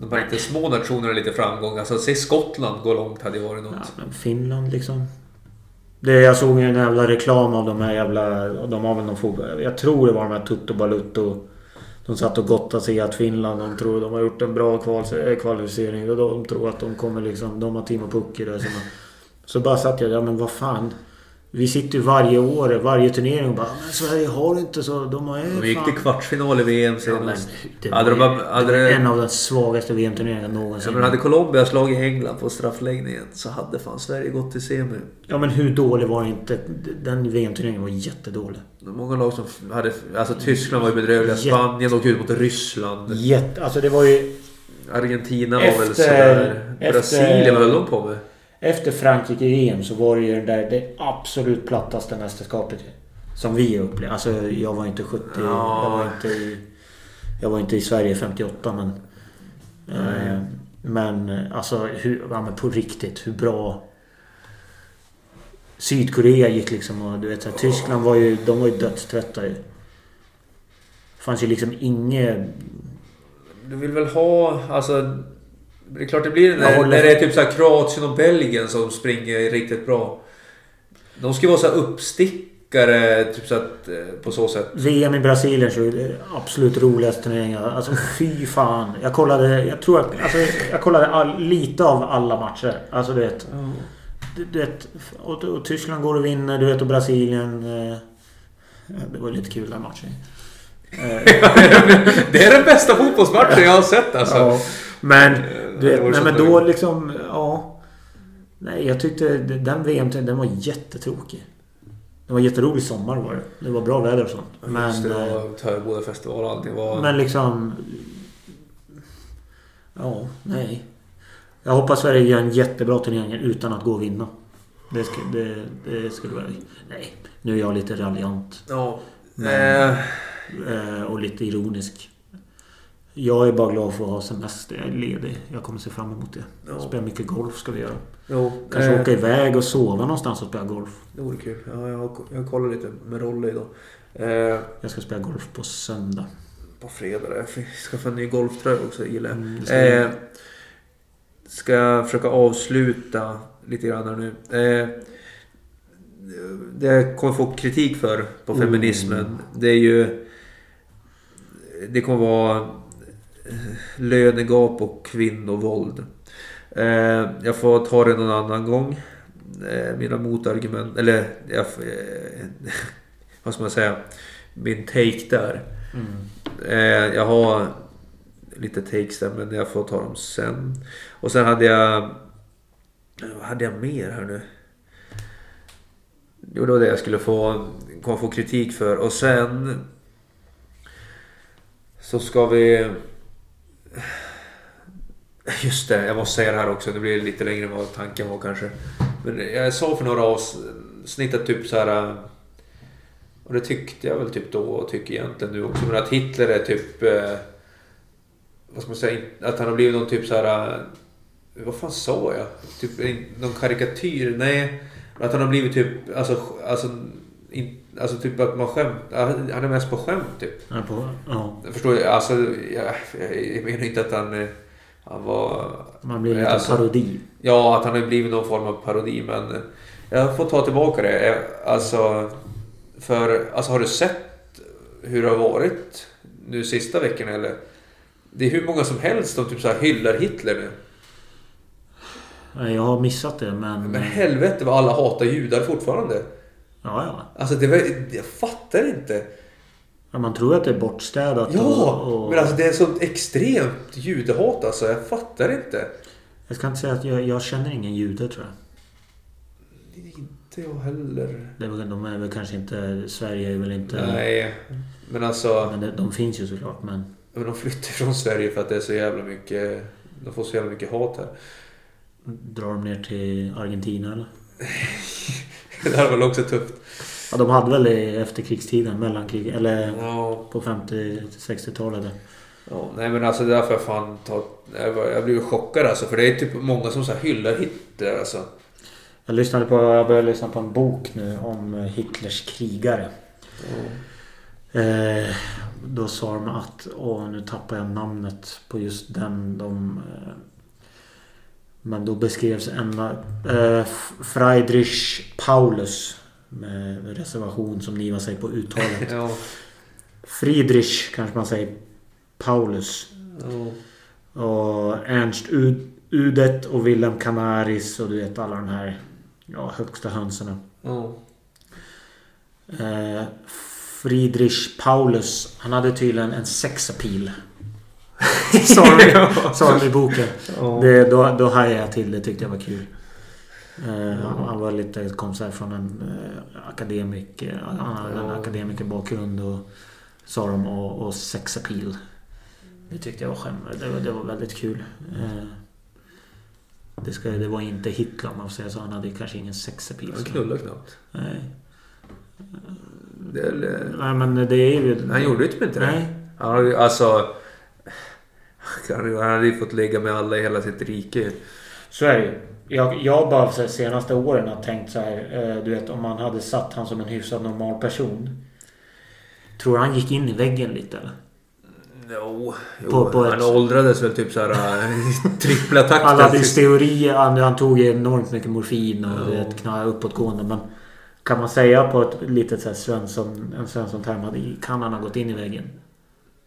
A: De här lite små nationerna lite framgång. Alltså, se Skottland gå långt hade ju varit något.
B: Ja, men Finland liksom. Det, jag såg ju en jävla reklam av de här jävla... De har väl någon fotboll... Jag tror det var de här Tutto Balutto. De satt och gottade sig i att Finland, de tror de har gjort en bra kval, eh, kvalificering. Och de tror att de kommer liksom... De har Timo Pukki där Så, man, Så bara satt jag där, men vad fan. Vi sitter ju varje år, varje turnering och bara Men Sverige har inte så... De har
A: De gick till kvartsfinal i VM
B: Ja,
A: senast. Hade de
B: ju-
A: bara-
B: det var
A: det-
B: en av de svagaste VM-turneringarna någonsin.
A: Ja, men hade Colombia slagit England på straffläggningen så hade fan Sverige gått till semi.
B: Ja men hur dålig var det inte? Den VM-turneringen var jättedålig.
A: Många lag som hade... Alltså Tyskland var ju bedrövliga.
B: Jätte-
A: Spanien åkte ut mot Ryssland.
B: Jätte, alltså det var ju...
A: Argentina var väl sådär.
B: efter-
A: Brasilien, vad höll de på med?
B: Efter Frankrike-EM så var det ju där det absolut plattaste mästerskapet. Som vi upplevde. Alltså jag var inte 70.
A: Ja.
B: Jag var inte i... Jag var inte i Sverige 58 men... Eh, men alltså hur, ja, men på riktigt hur bra... Sydkorea gick liksom och du vet så här, Tyskland var ju... De var ju dödströtta ju. Fanns ju liksom inget...
A: Du vill väl ha, alltså... Det är klart det blir när, när det är typ så Kroatien och Belgien som springer riktigt bra. De ska vara så uppstickare, typ så att, eh, på så sätt.
B: VM i Brasilien så är det absolut roligaste turneringen. Alltså fy fan. Jag kollade, jag tror att, alltså, jag kollade all, lite av alla matcher. Alltså du vet. Du, du vet och, och Tyskland går och vinner, du vet och Brasilien. Eh, det var lite kul den matchen. Eh,
A: det är den bästa fotbollsmatchen jag har sett alltså.
B: ja, men du
A: det
B: vet,
A: var
B: nej, men då liksom, ja. Nej, jag tyckte den VM den var jättetråkig. Det var jätterolig sommar var det. Det var bra väder och sånt. Men,
A: Just det, det
B: eh,
A: var Töreboda-festival och allting var...
B: Men liksom... Ja, nej. Jag hoppas Sverige gör en jättebra turnering utan att gå och vinna. Det, sk det, det skulle vara... Nej, nu är jag lite raljant.
A: Ja.
B: Men-
A: Eh,
B: Eh, och lite ironisk. Jag är bara glad för att ha semester. Jag är ledig. Jag kommer se fram emot det.
A: Ja.
B: Spela mycket golf ska vi göra.
A: jo,
B: Kanske
A: eh,
B: åka iväg och sova någonstans och spela golf.
A: Det vore kul. Ja, jag, jag kollar lite med Rolle idag. Eh,
B: Jag ska spela golf på söndag.
A: på fredag. Jag ska skaffa en ny golftröja också, gillar jag.
B: Mm, ska
A: Eh, ska jag försöka avsluta lite grann här nu. Eh, det jag kommer få kritik för på
B: Mm.
A: feminismen. Det är ju... Det kommer vara lönegap och kvinnovåld. Eh, jag får ta det någon annan gång. Eh, mina motargument, eller jag, eh, vad ska man säga? Min take där.
B: Mm.
A: Jag har lite takes där men jag får ta dem sen. Och sen hade jag... Vad hade jag mer här nu? Jo, det var det jag skulle få, komma få kritik för. Och sen... Så ska vi... Just det, jag måste säga det här också. Det blir lite längre än vad tanken var kanske. Men jag sa för några avsnitt att typ så här... Eh, och det tyckte jag väl typ då och tycker egentligen nu också. Men att Hitler är typ... Eh, vad ska man säga? Att han har blivit någon typ så här... Eh, vad fan sa jag? Typ någon karikatyr? Nej. Att han har blivit typ... Alltså, alltså, in, alltså typ att man skämt... Han är mest på skämt typ.
B: Ja, på, ja.
A: Jag förstår jag, alltså, jag, jag menar inte att han, eh, han var...
B: Man blir lite
A: Alltså-
B: parodi.
A: Ja, att han har blivit någon form av parodi, men jag får ta tillbaka det. Eh, Alltså, för alltså, har du sett hur det har varit nu sista veckan eller? Det är hur många som helst som typ så här hyllar Hitler nu.
B: Jag har missat det men...
A: Men helvete vad alla hatar judar fortfarande.
B: Ja, ja.
A: Alltså, det var, jag fattar inte.
B: ja. Man tror att det är bortstädat
A: Ja,
B: och, och...
A: men alltså det är sånt extremt judehat alltså. Jag fattar inte.
B: Jag ska inte säga att jag, jag känner ingen jude tror jag.
A: Inte jag heller.
B: Det de är väl kanske inte... Sverige är väl inte...
A: Nej, men alltså...
B: Men det, de finns ju såklart men...
A: Men de flyttar från Sverige för att det är så jävla mycket... De får så jävla mycket hat här.
B: Drar de ner till Argentina eller?
A: Det här var väl också tufft.
B: Ja, de hade väl i efterkrigstiden, mellankrig eller
A: Ja,
B: på 50-60-talet. där.
A: ja, nej men alltså det är därför jag fan tar... Jag, jag blev chockad alltså. För det är typ många som så här hyllar Hitler alltså.
B: Jag lyssnade på... Jag började lyssna på en bok nu om Hitlers krigare. Eh, då sa de att... Åh, nu tappar jag namnet på just den. De, eh, men då beskrevs en... Eh, Friedrich Paulus. Med reservation som Niva säger på uttalet.
A: Ja.
B: Friedrich kanske man säger. Paulus.
A: ja.
B: Och Ernst Ud- Udet och Wilhelm Canaris och du vet alla de här ja, högsta hönserna.
A: ja.
B: Eh, Friedrich Paulus, han hade tydligen en sexappeal. de, sa de i boken.
A: Ja.
B: Det, då, då hajade jag till det, tyckte jag var kul. Eh, han, var lite, kom så från en eh, akademik, hade en akademikerbakgrund och sa de och, och sexappeal. Det tyckte jag var skämmigt. Det var, det var väldigt kul. Eh, det, ska, det var inte Hitler om man får säga så. Han hade kanske ingen sexappeal.
A: Han knullade knappt.
B: Nej.
A: Det
B: Nej men det är ju...
A: han gjorde ju typ inte det.
B: Nej.
A: Han hade ju alltså... Han hade ju fått ligga med alla i hela sitt rike.
B: Så är det ju. Jag, jag bara så här, senaste åren har tänkt så här. Eh, du vet om man hade satt han som en hyfsat normal person. Tror du han gick in i väggen lite eller?
A: No, jo,
B: På- på
A: han
B: ett-
A: åldrades väl typ såhär trippla takten.
B: Han hade ju teorier. Han, han tog enormt mycket morfin och
A: Ja.
B: vet, knallade uppåtgående. Men kan man säga på ett litet så här Svensson, en Svensson-term. Kan han ha gått in i väggen?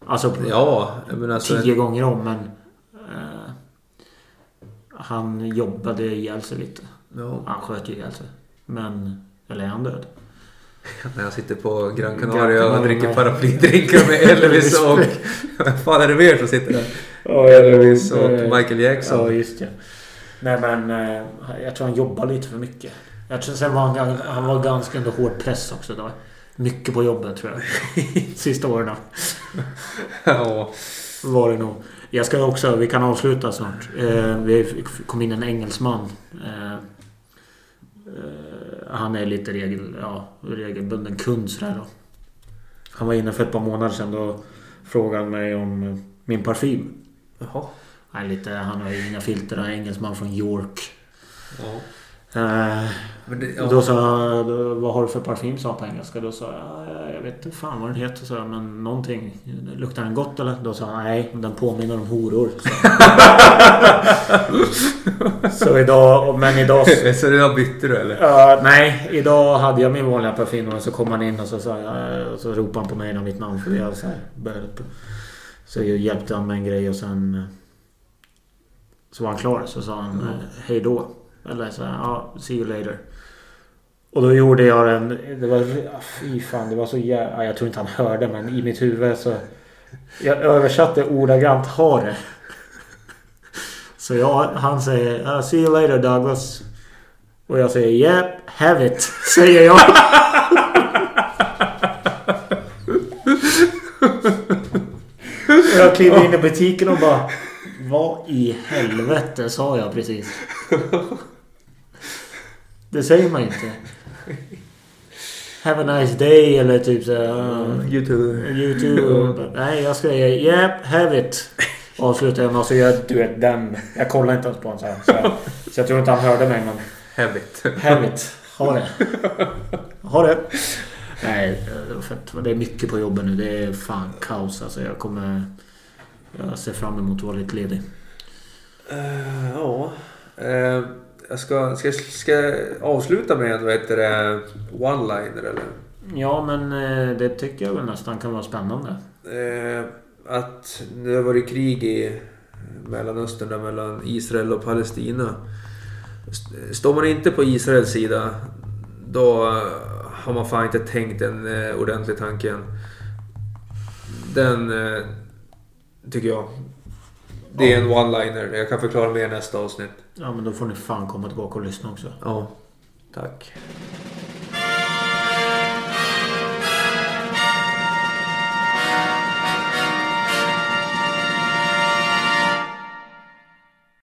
B: Alltså
A: Ja, alltså...
B: tio gånger om men... Eh, han jobbade ihjäl sig lite.
A: Ja,
B: Han sköt ju ihjäl sig. Men... Eller är han död?
A: när jag sitter på Gran Canaria och dricker paraplydrinkar med Elvis och... Vad fan är det mer som sitter där?
B: Ja,
A: Elvis och Michael Jackson.
B: Ja, just det. Nej men eh, jag tror han jobbar lite för mycket. Jag tror sen var han, han var ganska under hård press också. Då. Mycket på jobbet tror jag. Sista åren.
A: Ja.
B: Var det nog. Jag ska också, vi kan avsluta snart. Eh, vi kom in en engelsman. Eh, eh, han är lite regel, ja, regelbunden kund sådär då. Han var inne för ett par månader sedan. Då frågade han mig om min parfym.
A: Jaha.
B: Han, är lite, han har ju inga filter. Han är engelsman från York.
A: Ja.
B: Eh,
A: det,
B: och Då
A: ja.
B: sa jag, vad har du för parfym? sa han på engelska. Då sa jag, "Ja, jag vet inte fan vad den heter. Så men någonting. Luktar den gott eller? Då sa han, nej, den påminner om horor. Så, så idag, men idag...
A: Så det bytte du eller?
B: Ja, nej, idag hade jag min vanliga parfym och så kom han in och så sa jag, och så ropade han på mig och mitt namn för jag så här började på. Så jag hjälpte han med en grej och sen eh, så var han klar så sa han eh, hej då. Eller så här, ja, see you later. Och då gjorde jag en, det var, ah, fy fan det var så jävla, jag tror inte han hörde men i mitt huvud så jag översatte ordagrant ha det. Så jag, han säger "Ah, see you later Douglas. Och jag säger yep, have it. Säger jag. Jag kliver in i butiken och bara Vad i helvete sa jag precis? Det säger man inte. Have a nice day eller typ så här, "Ah,
A: Youtube.
B: Youtube. Nej, jag säger yep, have it. Avslutar jag med att säga du vet den. Jag kollar inte ens på honom så här. Så, så jag tror inte han hörde mig men
A: Habit.
B: have it. Ha det. Ha det. Nej, det var fett. Det är mycket på jobbet nu. Det är fan kaos alltså. Jag kommer... Jag ser fram emot att vara lite ledig.
A: Eh, ja. Eh, jag ska, ska, ska jag avsluta med en one-liner eller?
B: Ja, men eh, det tycker jag väl nästan kan vara spännande.
A: Eh, att det har varit krig i Mellanöstern där mellan Israel och Palestina. St- Står man inte på Israels sida då har man fan inte tänkt en eh, ordentlig tanke än. Den eh, tycker jag. Det är en one-liner. Jag kan förklara mer nästa avsnitt.
B: Ja, men då får ni fan komma tillbaka och lyssna också.
A: Ja, tack.